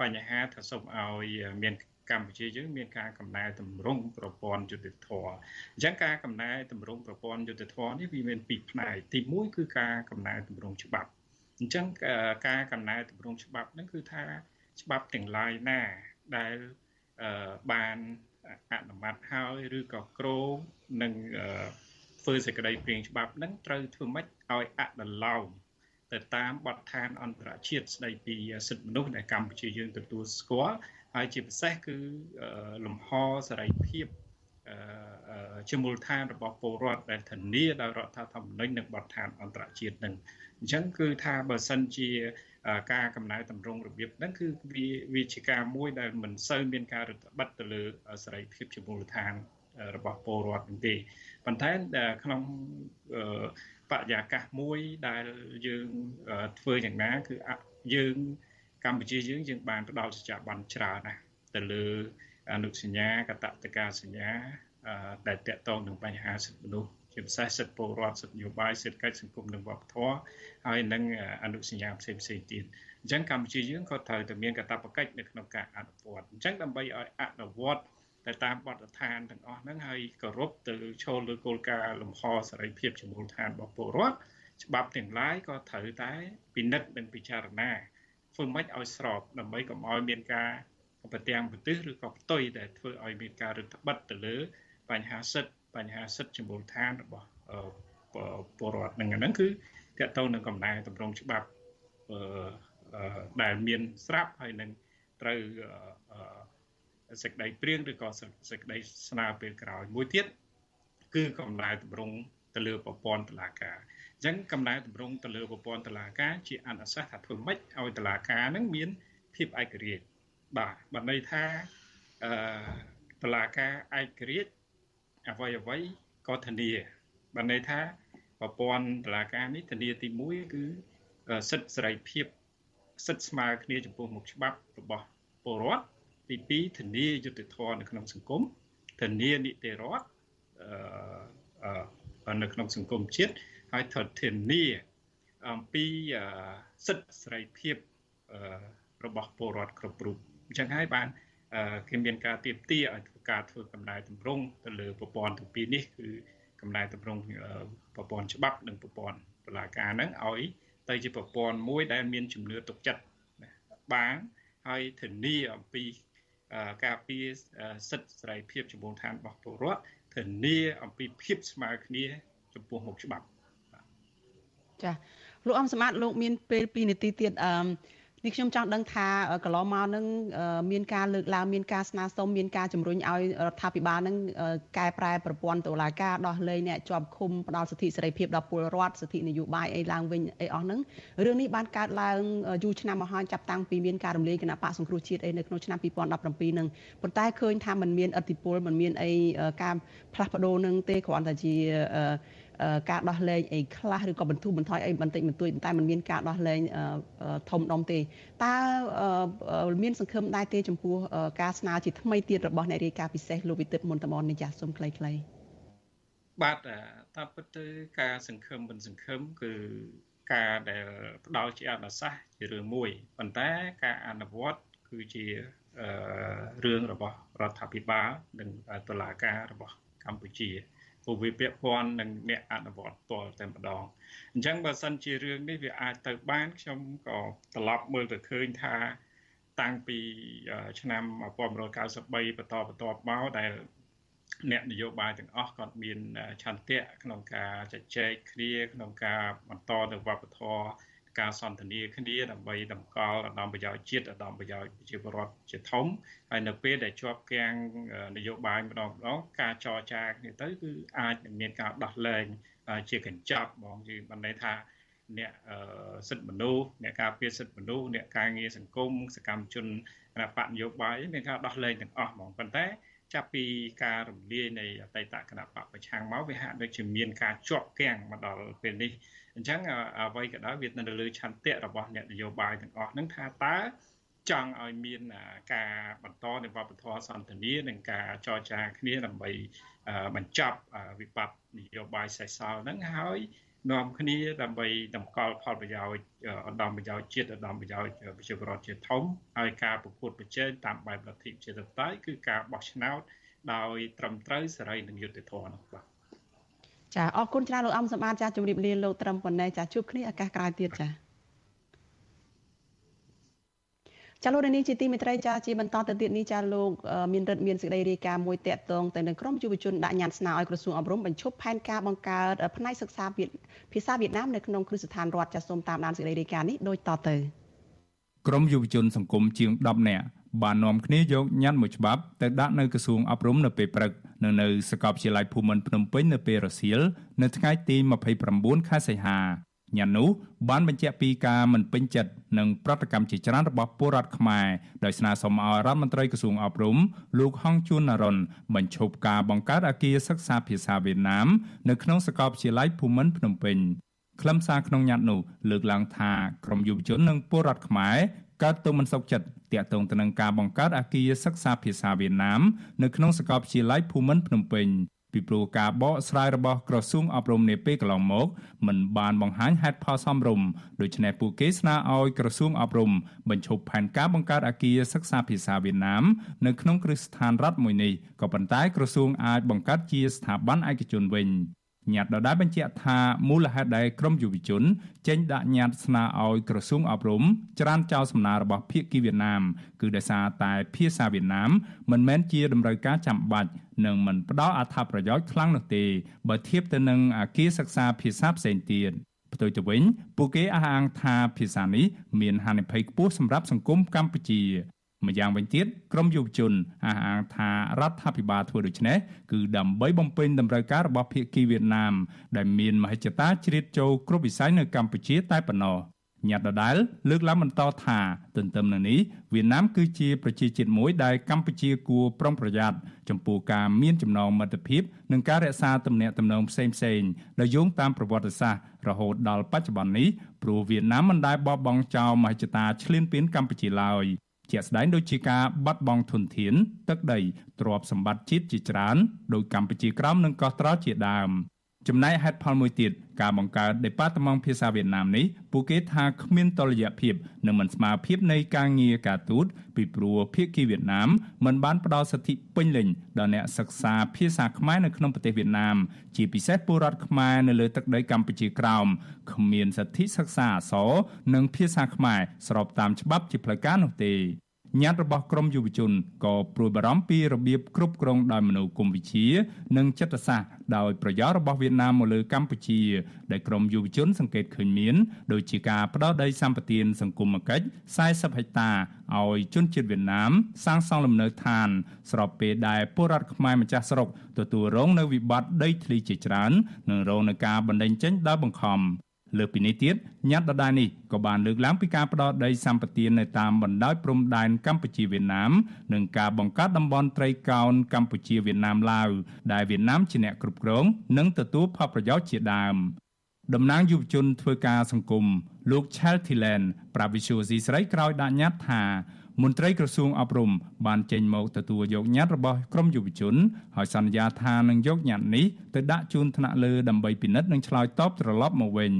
បញ្ហាថាសូមឲ្យមាន កម្ពុជាយើងមានការកំណែតម្រង់ប្រព័ន្ធយុតិធធអញ្ចឹងការកំណែតម្រង់ប្រព័ន្ធយុតិធធនេះវាមានពីរផ្នែកទី1គឺការកំណែតម្រង់ច្បាប់អញ្ចឹងការកំណែតម្រង់ច្បាប់ហ្នឹងគឺថាច្បាប់ទាំងឡាយណាដែលបានអនុម័តហើយឬក៏ក្រងនឹងធ្វើសេចក្តីព្រៀងច្បាប់ហ្នឹងត្រូវធ្វើម៉េចឲ្យអនុលោមទៅតាមបទដ្ឋានអន្តរជាតិស្តីពីសិទ្ធិមនុស្សដែលកម្ពុជាយើងទទួលស្គាល់ ហើយជាពិសេសគឺលំហសេរីភាពជាមូលដ្ឋានរបស់ពលរដ្ឋដែលធានាដោយរដ្ឋធម្មនុញ្ញនិងបទដ្ឋានអន្តរជាតិនឹងអញ្ចឹងគឺថាបើសិនជាការកំណែតម្រង់របៀបហ្នឹងគឺវាវាជាការមួយដែលមិនសូវមានការរដ្ឋបတ်ទៅលើសេរីភាពជាមូលដ្ឋានរបស់ពលរដ្ឋនោះទេប៉ុន្តែក្នុងបរិយាកាសមួយដែលយើងធ្វើយ៉ាងណាគឺយើង កម្ពុជាយើងយើងបានផ្ដល់សច្ចប័នច្រើនណាស់ទៅលើអនុសញ្ញាកតតកាសញ្ញាដែលតកតងនឹងបញ្ហាសិទ្ធិមនុស្សជាពិសេសសិទ្ធិពលរដ្ឋសិទ្ធិនយោបាយសេដ្ឋកិច្ចសង្គមនិងវប្បធម៌ហើយនឹងអនុសញ្ញាផ្សេងផ្សេងទៀតអញ្ចឹងកម្ពុជាយើងក៏ត្រូវតែមានកាតព្វកិច្ចនៅក្នុងការអនុវត្តអញ្ចឹងដើម្បីឲ្យអនុវត្តតែតាមបទដ្ឋានទាំងអស់ហ្នឹងហើយគោរពទៅចូលលើគោលការណ៍លំហសេរីភាពជាមូលដ្ឋានរបស់ពលរដ្ឋច្បាប់ទាំងឡាយក៏ត្រូវតែពិនិត្យនិងពិចារណា ធ្វើម៉េចឲ្យស្របដើម្បីកុំឲ្យមានការប្រទាំងប្រទិសឬក៏ផ្ទុយដែលធ្វើឲ្យមានការរឹតបន្តឹងទៅលើ បញ្ហាសិទ្ធិបញ្ហាសិទ្ធិជាមូលដ្ឋានរបស់ពលរដ្ឋនឹងហ្នឹងគឺតកតងនឹងកំណែតម្រង់ច្បាប់ដែលមានស្រាប់ហើយនឹងត្រូវសេចក្តីព្រៀងឬក៏សេចក្តីស្នើពេលក្រោយមួយទៀតគឺកំណែតម្រង់ទៅលើប្រព័ន្ធតុលាការ អញ្ចឹងកំណែតម្រង់ទៅលើប្រព័ន្ធតុលាការជាអនុសាសន៍ថាធ្វើម៉េចឲ្យតុលាការនឹងមានភាពឯករាជ្យបាទបើន័យថាអឺតុលាការឯករាជ្យអ្វីអ្វីក៏ធានាបើន័យថាប្រព័ន្ធតុលាការនេះធានាទី1គឺសិទ្ធិសេរីភាពសិទ្ធិស្មើគ្នាចំពោះមុខច្បាប់របស់ពលរដ្ឋទី2ធានាយុត្តិធម៌នៅក្នុងសង្គមធានានីតិរដ្ឋអឺនៅក្នុងសង្គមជាតិ ហើយត្រូវធានាអំពីសិទ្ធិសេរីភាពរបស់ពលរដ្ឋគ្រប់រូបអញ្ចឹងហើយបានគេមានការទៀមទាឲ្យធ្វើការធ្វើកំណែតម្រង់ទៅលើប្រព័ន្ធទាំងពីរនេះគឺកំណែតម្រង់ប្រព័ន្ធច្បាប់និងប្រព័ន្ធតុលាការហ្នឹងឲ្យទៅជាប្រព័ន្ធមួយដែលមានជំនឿទុកចិត្តបានហើយធានាអំពីការពារសិទ្ធិសេរីភាពចំពោះឋានរបស់ពលរដ្ឋធានាអំពីភាពស្មើគ្នាចំពោះមុខច្បាប់ ចាលោកអំសមត្ថលោកមានពេល2នាទីទៀតអឺនេះខ្ញុំចង់ដឹងថាកន្លងមកនឹងមានការលើកឡើងមានការស្នើសុំមានការជំរុញឲ្យរដ្ឋាភិបាលនឹងកែប្រែប្រព័ន្ធតុលាការដោះលែងអ្នកជាប់ឃុំផ្ដល់សិទ្ធិសេរីភាពដល់ពលរដ្ឋសិទ្ធិនយោបាយអីឡើងវិញអីអស់ហ្នឹងរឿងនេះបានកើតឡើងយូរឆ្នាំមកហើយចាប់តាំងពីមានការរំលាយគណៈបកសង្គ្រោះជាតិអីនៅក្នុងឆ្នាំ2017ហ្នឹងប៉ុន្តែឃើញថាมันមានអធិបុលมันមានអីការផ្លាស់ប្ដូរនឹងទេគ្រាន់តែជា ការដោះលែងអីខ្លះឬក៏បន្ធូរបន្ថយអីបន្តិចបន្តួចតែมันមានការដោះលែងធំដុំទេតើមានសង្ឃឹមដែរទេចំពោះការស្នើជាថ្មីទៀតរបស់អ្នករាយការណ៍ពិសេសលោកវិទិតមុនតំបន់នេះចាស់សូមខ្លីៗបាទតាមពិតទៅការសង្ឃឹមមិនសង្ឃឹមគឺការដែលផ្ដល់ជាអនុសាសន៍ជារឿងមួយប៉ុន្តែការអនុវត្តគឺជារឿងរបស់រដ្ឋាភិបាលនិងតុលាការរបស់កម្ពុជា ព្រោះវាពាក់ព័ន្ធនឹងអ្នកអនុវត្តផ្ទាល់តែម្ដងអញ្ចឹងបើសិនជារឿងនេះវាអាចទៅបានខ្ញុំក៏ត្រឡប់មើលទៅឃើញថាតាំងពីឆ្នាំ1993បន្តបន្ទាប់មកដែលអ្នកនយោបាយទាំងអស់គាត់មានឆន្ទៈក្នុងការជជែកគ្នាក្នុងការបន្តនៅវប្បធម៌ ការសន្ទនាគ្នាដើម្បីតម្កល់ឧត្តមប្រយោជន៍ជាតិឧត្តមប្រយោជន៍ប្រជាពលរដ្ឋជាធំហើយនៅពេលដែលជាប់គាំងនយោបាយម្ដងម្ដងការចរចាគ្នាទៅគឺអាចនឹងមានការដោះលែងជាកញ្ចប់បងគឺបានន័យថាអ្នកសិទ្ធិមនុស្សអ្នកការពារសិទ្ធិមនុស្សអ្នកការងារសង្គមសកម្មជនគណៈបកនយោបាយមានការដោះលែងទាំងអស់ហ្មងប៉ុន្តែ ចាប់ពីការរំលាយនៃអតីតគណៈបកប្រឆាំងមកវាហាក់ដូចជាមានការជាប់គាំងមកដល់ពេលនេះ អញ្ចឹងអ្វីក៏ដោយវានៅលើឆន្ទៈរបស់អ្នកនយោបាយទាំងអស់ហ្នឹងថាតើចង់ឲ្យមានការបន្តនៃវប្បធម៌សន្តិនិកនិងការចរចាគ្នាដើម្បីបញ្ចប់វិបត្តិនយោបាយសេសសល់ហ្នឹងហើយនាំគ្នាដើម្បីតម្កល់ផលប្រយោជន៍ឧត្តមប្រយោជន៍ជាតិឧត្តមប្រយោជន៍ប្រជាពលរដ្ឋជាធំហើយការប្រកួតប្រជែងតាមបែបលទ្ធិប្រជាធិបតេយ្យគឺការបោះឆ្នោតដោយត្រឹមត្រូវសេរីនិងយុត្តិធម៌នោះបាទ ចាអរគុណច្រើនលោកអំសម្បត្តិចាជម្រាបលាលោកត្រឹមប៉ុណ្ណេះចាជួបគ្នាឱកាសក្រោយទៀតចាចាលោកនេះជាទីមេត្រីចាជាបន្តទៅទៀតនេះចាលោកមានរិទ្ធមានសេចក្តីរាយការណ៍មួយតាក់ទងទៅនឹងក្រមយុវជនដាក់ញត្តិស្នើឲ្យក្រសួងអប់រំបញ្ឈប់ផែនការបង្កើតផ្នែកសិក្សាភាសាវៀតណាមនៅក្នុងគ្រឹះស្ថានរដ្ឋចាសូមតាមដានសេចក្តីរាយការណ៍នេះដូចតទៅក្រមយុវជនសង្គមជាង10នាក់ បាននាំគ្នាយកញត្តិមួយច្បាប់ទៅដាក់នៅក្រសួងអប់រំនៅពេលព្រឹកនៅនៅសាកលវិទ្យាល័យភូមិន្ទភ្នំពេញនៅពេលរសៀលនៅថ្ងៃទី29ខែសីហាញ៉ាំនោះបានបញ្ជាក់ពីការមិនពេញចិត្តនឹងប្រតិកម្មជាច្រើនរបស់ពលរដ្ឋខ្មែរដោយស្នើសុំឲ្យរដ្ឋមន្ត្រីក្រសួងអប់រំលោកហងជួននរនបញ្ឈប់ការបង្កើតអគារសិក្សាភាសាវៀតណាមនៅក្នុងសាកលវិទ្យាល័យភូមិន្ទភ្នំពេញខ្លឹមសារក្នុងញត្តិនោះលើកឡើងថាក្រមយុវជននិងពលរដ្ឋខ្មែរកើតទុំមិនសុខចិត្ត តាក់ទងទៅនឹងការបង្កើតអគារសិក្សាភាសាវៀតណាមនៅក្នុងសាកលវិទ្យាល័យភូមិន្ទភ្នំពេញពីព្រោះការបកស្រាយរបស់ក្រសួងអប់រំនាពេលកន្លងមកមិនបានបង្ហាញហេតុផលសមរម្យដូច្នេះពួកគេស្នើឲ្យក្រសួងអប់រំបញ្ឈប់ផែនការបង្កើតអគារសិក្សាភាសាវៀតណាមនៅក្នុងគ្រឹះស្ថានរដ្ឋមួយនេះក៏ប៉ុន្តែក្រសួងអាចបង្កើតជាស្ថាប័នឯកជនវិញ ញត្តិដដែលបញ្ជាក់ថាមូលហេតុដែលក្រមយុវជនចេញដាក់ញត្តិស្នើឲ្យក្រសួងអប់រំច្រានចោលសំណើរបស់ភាគីវៀតណាមគឺដោយសារតែភាសាវៀតណាមមិនមែនជាតម្រូវការចាំបាច់និងមិនផ្ដល់អត្ថប្រយោជន៍ខ្លាំងនោះទេបើធៀបទៅនឹងអាគារសិក្សាភាសាផ្សេងទៀតផ្ទុយទៅវិញពួកគេអះអាងថាភាសានេះមានហានិភ័យខ្ពស់សម្រាប់សង្គមកម្ពុជា ម្យ៉ាងវិញទៀតក្រមយុវជនអះអាងថារដ្ឋាភិបាលធ្វើដូច្នេះគឺដើម្បីបំពេញតម្រូវការរបស់ភាគីវៀតណាមដែលមានមហិច្ឆតាជ្រៀតចូលគ្រប់វិស័យនៅកម្ពុជាតែប៉ុណ្ណោះញ៉ាត់ដដែលលើកឡើងបន្តថាទន្ទឹមនឹងនេះវៀតណាមគឺជាប្រជាជាតិមួយដែលកម្ពុជាគួរប្រុងប្រយ័ត្នចំពោះការមានចំណងមិត្តភាពនិងការរក្សាទំនាក់ទំនងផ្សេងៗដែលយោងតាមប្រវត្តិសាស្ត្ររហូតដល់បច្ចុប្បន្ននេះព្រោះវៀតណាមមិនដែលបោះបង់ចោលមហិច្ឆតាឈ្លានពានកម្ពុជាឡើយ ជាក់ស្ដែងដូចជាការបាត់បង់ធនធាន ទឹកដីទ្រព្យសម្បត្តិជាតិជាច្រើនដោយកម្ពុជាក្រោមនិងកោះត្រល់ជាដើម ចំណែកហេតុផលមួយទៀតការបង្កើតដេប៉ាតឺម៉ង់ភាសាវៀតណាមនេះពួកគេថាគ្មានតលយៈភាពនិងមិនស្មើភាពនៃការងារការទូតពីព្រោះភាគីវៀតណាមមិនបានផ្ដល់សិទ្ធិពេញលេញដល់អ្នកសិក្សាភាសាខ្មែរនៅក្នុងប្រទេសវៀតណាមជាពិសេសពលរដ្ឋខ្មែរនៅលើទឹកដីកម្ពុជាក្រោមគ្មានសិទ្ធិសិក្សាអក្សរនិងភាសាខ្មែរស្របតាមច្បាប់ជាផ្លូវការនោះទេ ញត្តិរបស់ក្រមយុវជនក៏ព្រួយបារម្ភពីរបៀបគ្រប់គ្រងដោយមនោគមវិជ្ជា និងចិត្តសាស្ត្រដោយប្រយោជន៍របស់វៀតណាមមកលើកម្ពុជា ដែលក្រមយុវជនសង្កេតឃើញមានដូចជាការផ្ដោតដីសម្បត្តិសង្គមគិច្ច40ហិកតាឲ្យជនជាតិវៀតណាម សាងសង់លំនៅឋាន ស្របពេលដែលពលរដ្ឋខ្មែរម្ចាស់ស្រុកទទួលរងនៅវិបត្តិដីធ្លីជាច្រើននិងរងនឹងការបណ្តេញចេញដោយបង្ខំ លើពីនេះទៀតញត្តិដដែលនេះក៏បានលើកឡើងពីការផ្ដោតដីសម្បត្តិនៅតាមបណ្ដោយព្រំដែនកម្ពុជាវៀតណាមនិងការបង្កើតតំបន់ត្រីកោណកម្ពុជាវៀតណាមឡាវដែលវៀតណាមជាអ្នកគ្រប់គ្រងនិងទទួលផលប្រយោជន៍ជាដើមតំណាងយុវជនធ្វើការសង្គមលោក Chel Thilen ប្រាប់វិសុយស៊ីស្រីក្រោយដាក់ញត្តិថា មន្ត្រីក្រសួងអប់រំបានចេញមកទទួលយកញត្តិរបស់ក្រមយុវជនហើយសន្យាថានឹងយកញត្តិនេះទៅដាក់ជូនថ្នាក់លើដើម្បីពិនិត្យនិងឆ្លើយតបត្រឡប់មកវិញ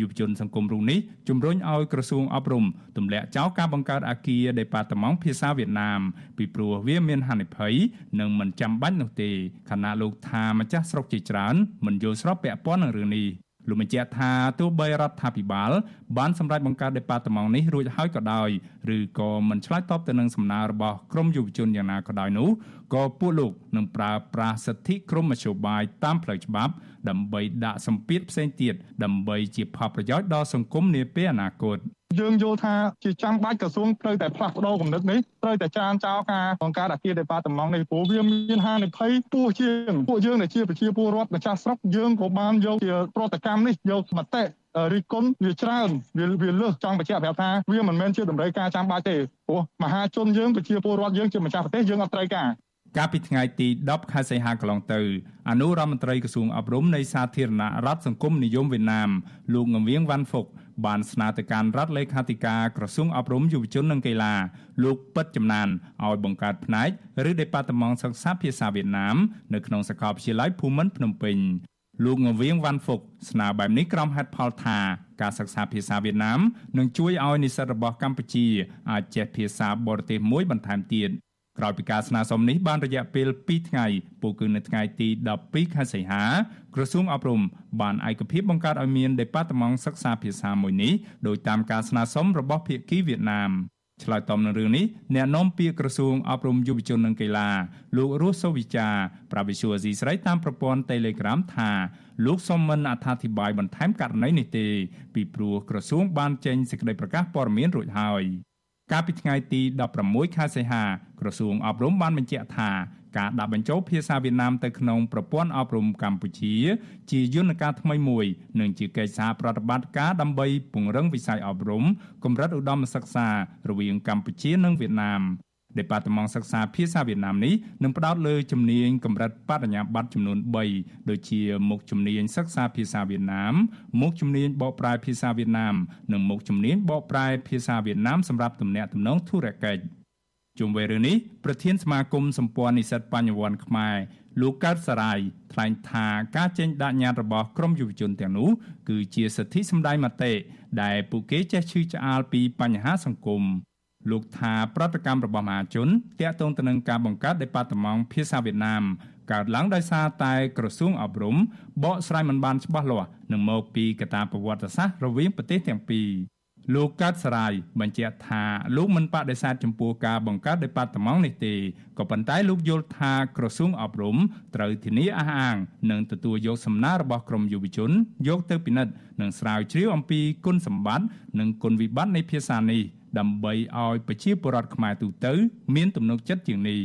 យុវជនសង្គមរូនេះជំរុញឲ្យក្រសួងអប់រំទម្លាក់ចោលការបង្កើតអគារដេប៉ាតឺម៉ង់ភាសាវៀតណាមពីព្រោះវាមានហានិភ័យនិងមិនចាំបាច់នោះទេខណៈលោកថាម្ចាស់ស្រុកជាច្រើនមិនយល់ស្របពាក់ព័ន្ធនឹងរឿងនេះ លោកបញ្ជាក់ថាទោះបីរដ្ឋាភិបាលបានសម្រេចបង្កើតដេប៉ាតឺម៉ង់នេះរួចហើយក៏ដោយឬក៏មិនឆ្លើយតបទៅនឹងសំណើរបស់ក្រមយុវជនយ៉ាងណាក៏ដោយនោះ ក៏ពួកលោកនឹងប្រើប្រាស់សិទ្ធិក្រមមជ្ឈបាយតាមផ្លូវច្បាប់ ដើម្បីដាក់សម្ពាធផ្សេងទៀតដើម្បីជាផលប្រយោជន៍ដល់សង្គមនាពេលអនាគតយើងយល់ថាជាចាំបាច់ក្រសួងត្រូវតែផ្លាស់ប្ដូរគំនិតនេះត្រូវតែចានចោលការបង្កើតអគារដេប៉ាតឺម៉ង់នេះព្រោះវាមានហានិភ័យពោះជាងពួកយើងដែលជាប្រជាពលរដ្ឋម្ចាស់ស្រុកយើងក៏បានយកជាប្រតិកម្មនេះយកមតិរិះគន់វាច្រើនវាវាលើសចង់បញ្ជាក់ប្រាប់ថាវាមិនមែនជាតម្រូវការចាំបាច់ទេព្រោះមហាជនយើងប្រជាពលរដ្ឋយើងជាម្ចាស់ប្រទេសយើងអត់ត្រូវការ កាលពីថ្ងៃទី10ខែសីហាកន្លងទៅអនុរដ្ឋមន្ត្រីក្រសួងអប់រំនៃសាធារណរដ្ឋសង្គមនិយមវៀតណាមលោកងវៀងវ៉ាន់ហ្វុកបានស្នើទៅកាន់រដ្ឋលេខាធិការក្រសួងអប់រំយុវជននិងកីឡាលោកពិតចំណានឲ្យបង្កើតផ្នែកឬដេប៉ាតឺម៉ង់សិក្សាភាសាវៀតណាមនៅក្នុងសាកលវិទ្យាល័យភូមិន្ទភ្នំពេញលោកងវៀងវ៉ាន់ហ្វុកស្នើបែបនេះក្រុមហេតុផលថាការសិក្សាភាសាវៀតណាមនឹងជួយឲ្យនិស្សិតរបស់កម្ពុជាអាចចេះភាសាបរទេសមួយបន្ថែមទៀត ក្រោយពីការស្នើសុំនេះបានរយៈពេល2ថ្ងៃពោលគឺនៅថ្ងៃទី12ខែសីហាក្រសួងអប់រំបានឯកភាពបង្កើតឲ្យមានដេប៉ាតឺម៉ង់សិក្សាភាសាមួយនេះដោយតាមការស្នើសុំរបស់ភាគីវៀតណាមឆ្លើយតបនឹងរឿងនេះអ្នកនាំពាក្យក្រសួងអប់រំយុវជននិងកីឡាលោករស់សូវិចាប្រាវិសុយអេស៊ីស្រីតាមប្រព័ន្ធ Telegram ថាលោកសុំមិនអត្ថាធិប្បាយបន្ថែមករណីនេះទេពីព្រោះក្រសួងបានចេញសេចក្តីប្រកាសព័ត៌មានរួចហើយ កាលពីថ្ងៃទី16ខែសីហាក្រសួងអប់រំបានបញ្ជាក់ថាការដាក់បញ្ចូលភាសាវៀតណាមទៅក្នុងប្រព័ន្ធអប់រំកម្ពុជា ជាយន្តការថ្មីមួយនិងជាកិច្ចសហប្រតិបត្តិការដើម្បីពង្រឹងវិស័យអប់រំកម្រិតឧត្តមសិក្សារវាងកម្ពុជានិងវៀតណាម ដេប៉ាតឺម៉ង់សិក្សាភាសាវៀតណាមនេះនឹងផ្ដោតលើជំនាញកម្រិតបរិញ្ញាបត្រចំនួន3ដូចជាមុខជំនាញសិក្សាភាសាវៀតណាមមុខជំនាញបកប្រែភាសាវៀតណាមនិងមុខជំនាញបកប្រែភាសាវៀតណាមសម្រាប់ទំនាក់ទំនងធុរកិច្ចជុំវិញរឿងនេះប្រធានសមាគមសម្ព័ន្ធនិស្សិតបញ្ញវន្តខ្មែរលោកកើតសរាយថ្លែងថាការចេញដាក់ញត្តិរបស់ក្រមយុវជនទាំងនោះគឺជាសិទ្ធិសម្ដែងមតិដែលពួកគេចេះឈឺឆ្អាលពីបញ្ហាសង្គម លោកថាប្រតិកម្មរបស់មហាជនតាក់ទងទៅនឹងការបង្កើតដេប៉ាតឺម៉ង់ភាសាវៀតណាមកើតឡើងដោយសារតែក្រសួងអប់រំបកស្រាយមិនបានច្បាស់លាស់នឹងមកពីកត្តាប្រវត្តិសាស្ត្ររវាងប្រទេសទាំងពីរលោកកើតសរាយបញ្ជាក់ថាលោកមិនបដិសេធចំពោះការបង្កើតដេប៉ាតឺម៉ង់នេះទេក៏ប៉ុន្តែលោកយល់ថាក្រសួងអប់រំត្រូវធានាអះអាងនិងទទួលយកសំណើរបស់ក្រមយុវជនយកទៅពិនិត្យនិងស្រាវជ្រាវអំពីគុណសម្បត្តិនិងគុណវិបត្តិនៃភាសានេះ ដើម្បីឲ្យប្រជាពលរដ្ឋខ្មែរទូទៅមានទំនុកចិត្តជាងនេះ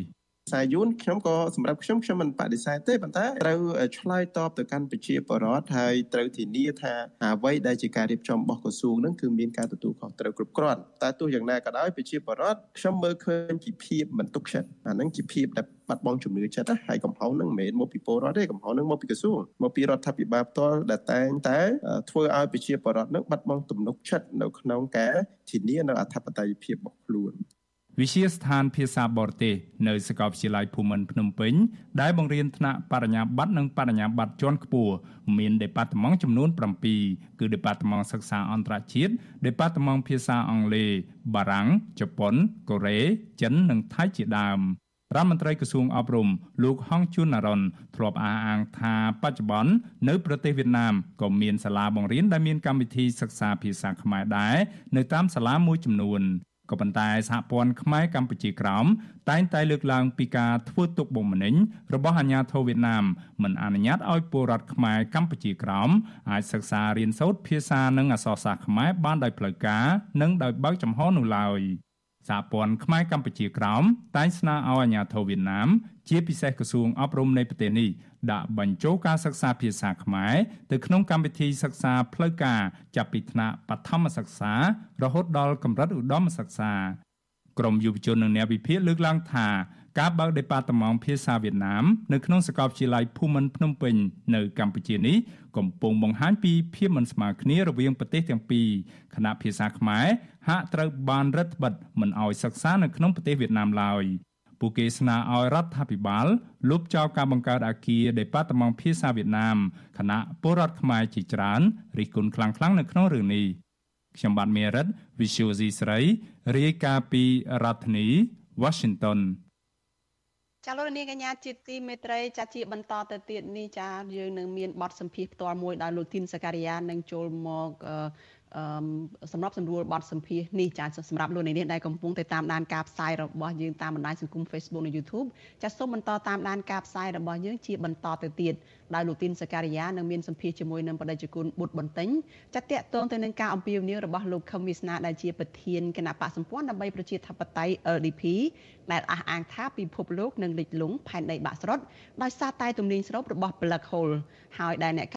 សាយូនខ្ញុំក៏សម្រាប់ខ្ញុំខ្ញុំមិនបដិសេធទេប៉ុន្តែត្រូវឆ្លើយតបទៅកាន់ប្រជាពលរដ្ឋហើយត្រូវធានាថាអ្វីដែលជាការរៀបចំរបស់ក្រសួងនឹងគឺមានការទទួលខុសត្រូវគ្រប់គ្រាន់តែទោះយ៉ាងណាក៏ដោយប្រជាពលរដ្ឋខ្ញុំមើលឃើញជាភាពមិនទុកចិត្តអានឹងជាភាពដែលបាត់បង់ជំនឿចិត្តហើយកំហុសនឹងមិនមែនមកពីពលរដ្ឋទេកំហុសនឹងមកពីក្រសួងមកពីរដ្ឋាភិបាលផ្ទាល់ដែលតែងតែធ្វើឲ្យប្រជាពលរដ្ឋនឹងបាត់បង់ទំនុកចិត្តនៅក្នុងការធានានៅអធិបតេយ្យភាពរបស់ខ្លួន វិជាស្ថានភាសាបរទេសនៅសាកលវិទ្យាល័យភូមិន្ទភ្នំពេញដែលបង្រៀនថ្នាក់បរិញ្ញាបត្រនិងបរិញ្ញាបត្រជាន់ខ្ពស់មានដេប៉ាតឺម៉ង់ចំនួន7គឺដេប៉ាតឺម៉ង់សិក្សាអន្តរជាតិដេប៉ាតឺម៉ង់ភាសាអង់គ្លេសបារាំងជប៉ុនកូរ៉េចិននិងថៃជាដើមរដ្ឋមន្ត្រីក្រសួងអប់រំលោកហងជួនណារ៉ុនធ្លាប់អះអាងថាបច្ចុប្បន្ននៅប្រទេសវៀតណាមក៏មានសាលាបង្រៀនដែលមានកម្មវិធីសិក្សាភាសាខ្មែរដែរនៅតាមសាលាមួយចំនួន ក៏ប៉ុន្តែសហព័ន្ធខ្មែរកម្ពុជាក្រោមតែងតែលើកឡើងពីការធ្វើទុកបុកម្នេញរបស់អាជ្ញាធរវៀតណាមមិនអនុញ្ញាតឲ្យពលរដ្ឋខ្មែរកម្ពុជាក្រោមអាចសិក្សារៀនសូត្រភាសានិងអក្សរសាស្ត្រខ្មែរបានដោយផ្លូវការនិងដោយបើកចំហនោះឡើយ សហព័ន្ធខ្មែរកម្ពុជាក្រោមតែងស្នើឲ្យអាជ្ញាធរវៀតណាមជាពិសេសក្រសួងអប់រំនៃប្រទេសនេះដាក់បញ្ចូលការសិក្សាភាសាខ្មែរទៅក្នុងកម្មវិធីសិក្សាផ្លូវការចាប់ពីថ្នាក់បឋមសិក្សារហូតដល់កម្រិតឧត្តមសិក្សាក្រមយុវជននិងអ្នកវិភាគលើកឡើងថា ការបើកដេប៉ាតឺម៉ង់ភាសាវៀតណាមនៅក្នុងសាកលវិទ្យាល័យភូមិន្ទភ្នំពេញនៅកម្ពុជានេះកំពុងបង្ហាញពីភាពមិនស្មើគ្នារវាងប្រទេសទាំងពីរខណៈភាសាខ្មែរហាក់ត្រូវបានរឹតបន្តឹងមិនឲ្យសិក្សានៅក្នុងប្រទេសវៀតណាមឡើយ។ពួកគេស្នើឲ្យរដ្ឋាភិបាលលុបចោលការបង្កើតអាគារដេប៉ាតឺម៉ង់ភាសាវៀតណាមគណៈពលរដ្ឋខ្មែរជាច្រើនរិះគន់ខ្លាំងៗនៅក្នុងរឿងនេះខ្ញុំបាទមេរិត Visual C ស្រីរាយការណ៍ពីរដ្ឋធានី Washington ចាលោកនាងកញ្ញាជាទីមេត្រីចាជាបន្តទៅទៀតនេះចាយើងនឹងមានបទសម្ភាសផ្ទាល់មួយដោយលោកទីនសការីយ៉ានឹងចូលមកអឺ សម្រាប់សម្រួលបទសម្ភាសនេះចាសម្រាប់លោកអ្នកដែលកំពុងតែតាមដានការផ្សាយរបស់យើងតាមបណ្ដាញសង្គម Facebook និង YouTube ចាសូមបន្តតាមដានការផ្សាយរបស់យើងជាបន្តទៅទៀតដោយលោកទីនសការីយ៉ានឹងមានសម្ភាសជាមួយនឹងបដិជគុណបុត្របន្ទិញចាតកតងទៅនឹងការអំពាវនាវរបស់លោកខឹមវិស្នាដែលជាប្រធានគណៈបកសម្ព័ន្ធដើម្បីប្រជាធិបតេយ្យ LDP ដែលអះអាងថាពិភពលោកនឹងលិចលង់ផែនដីបាក់ស្រុតដោយសារតែទំនាញស្រូបរបស់ Black Hole ហើយដែលអ្នក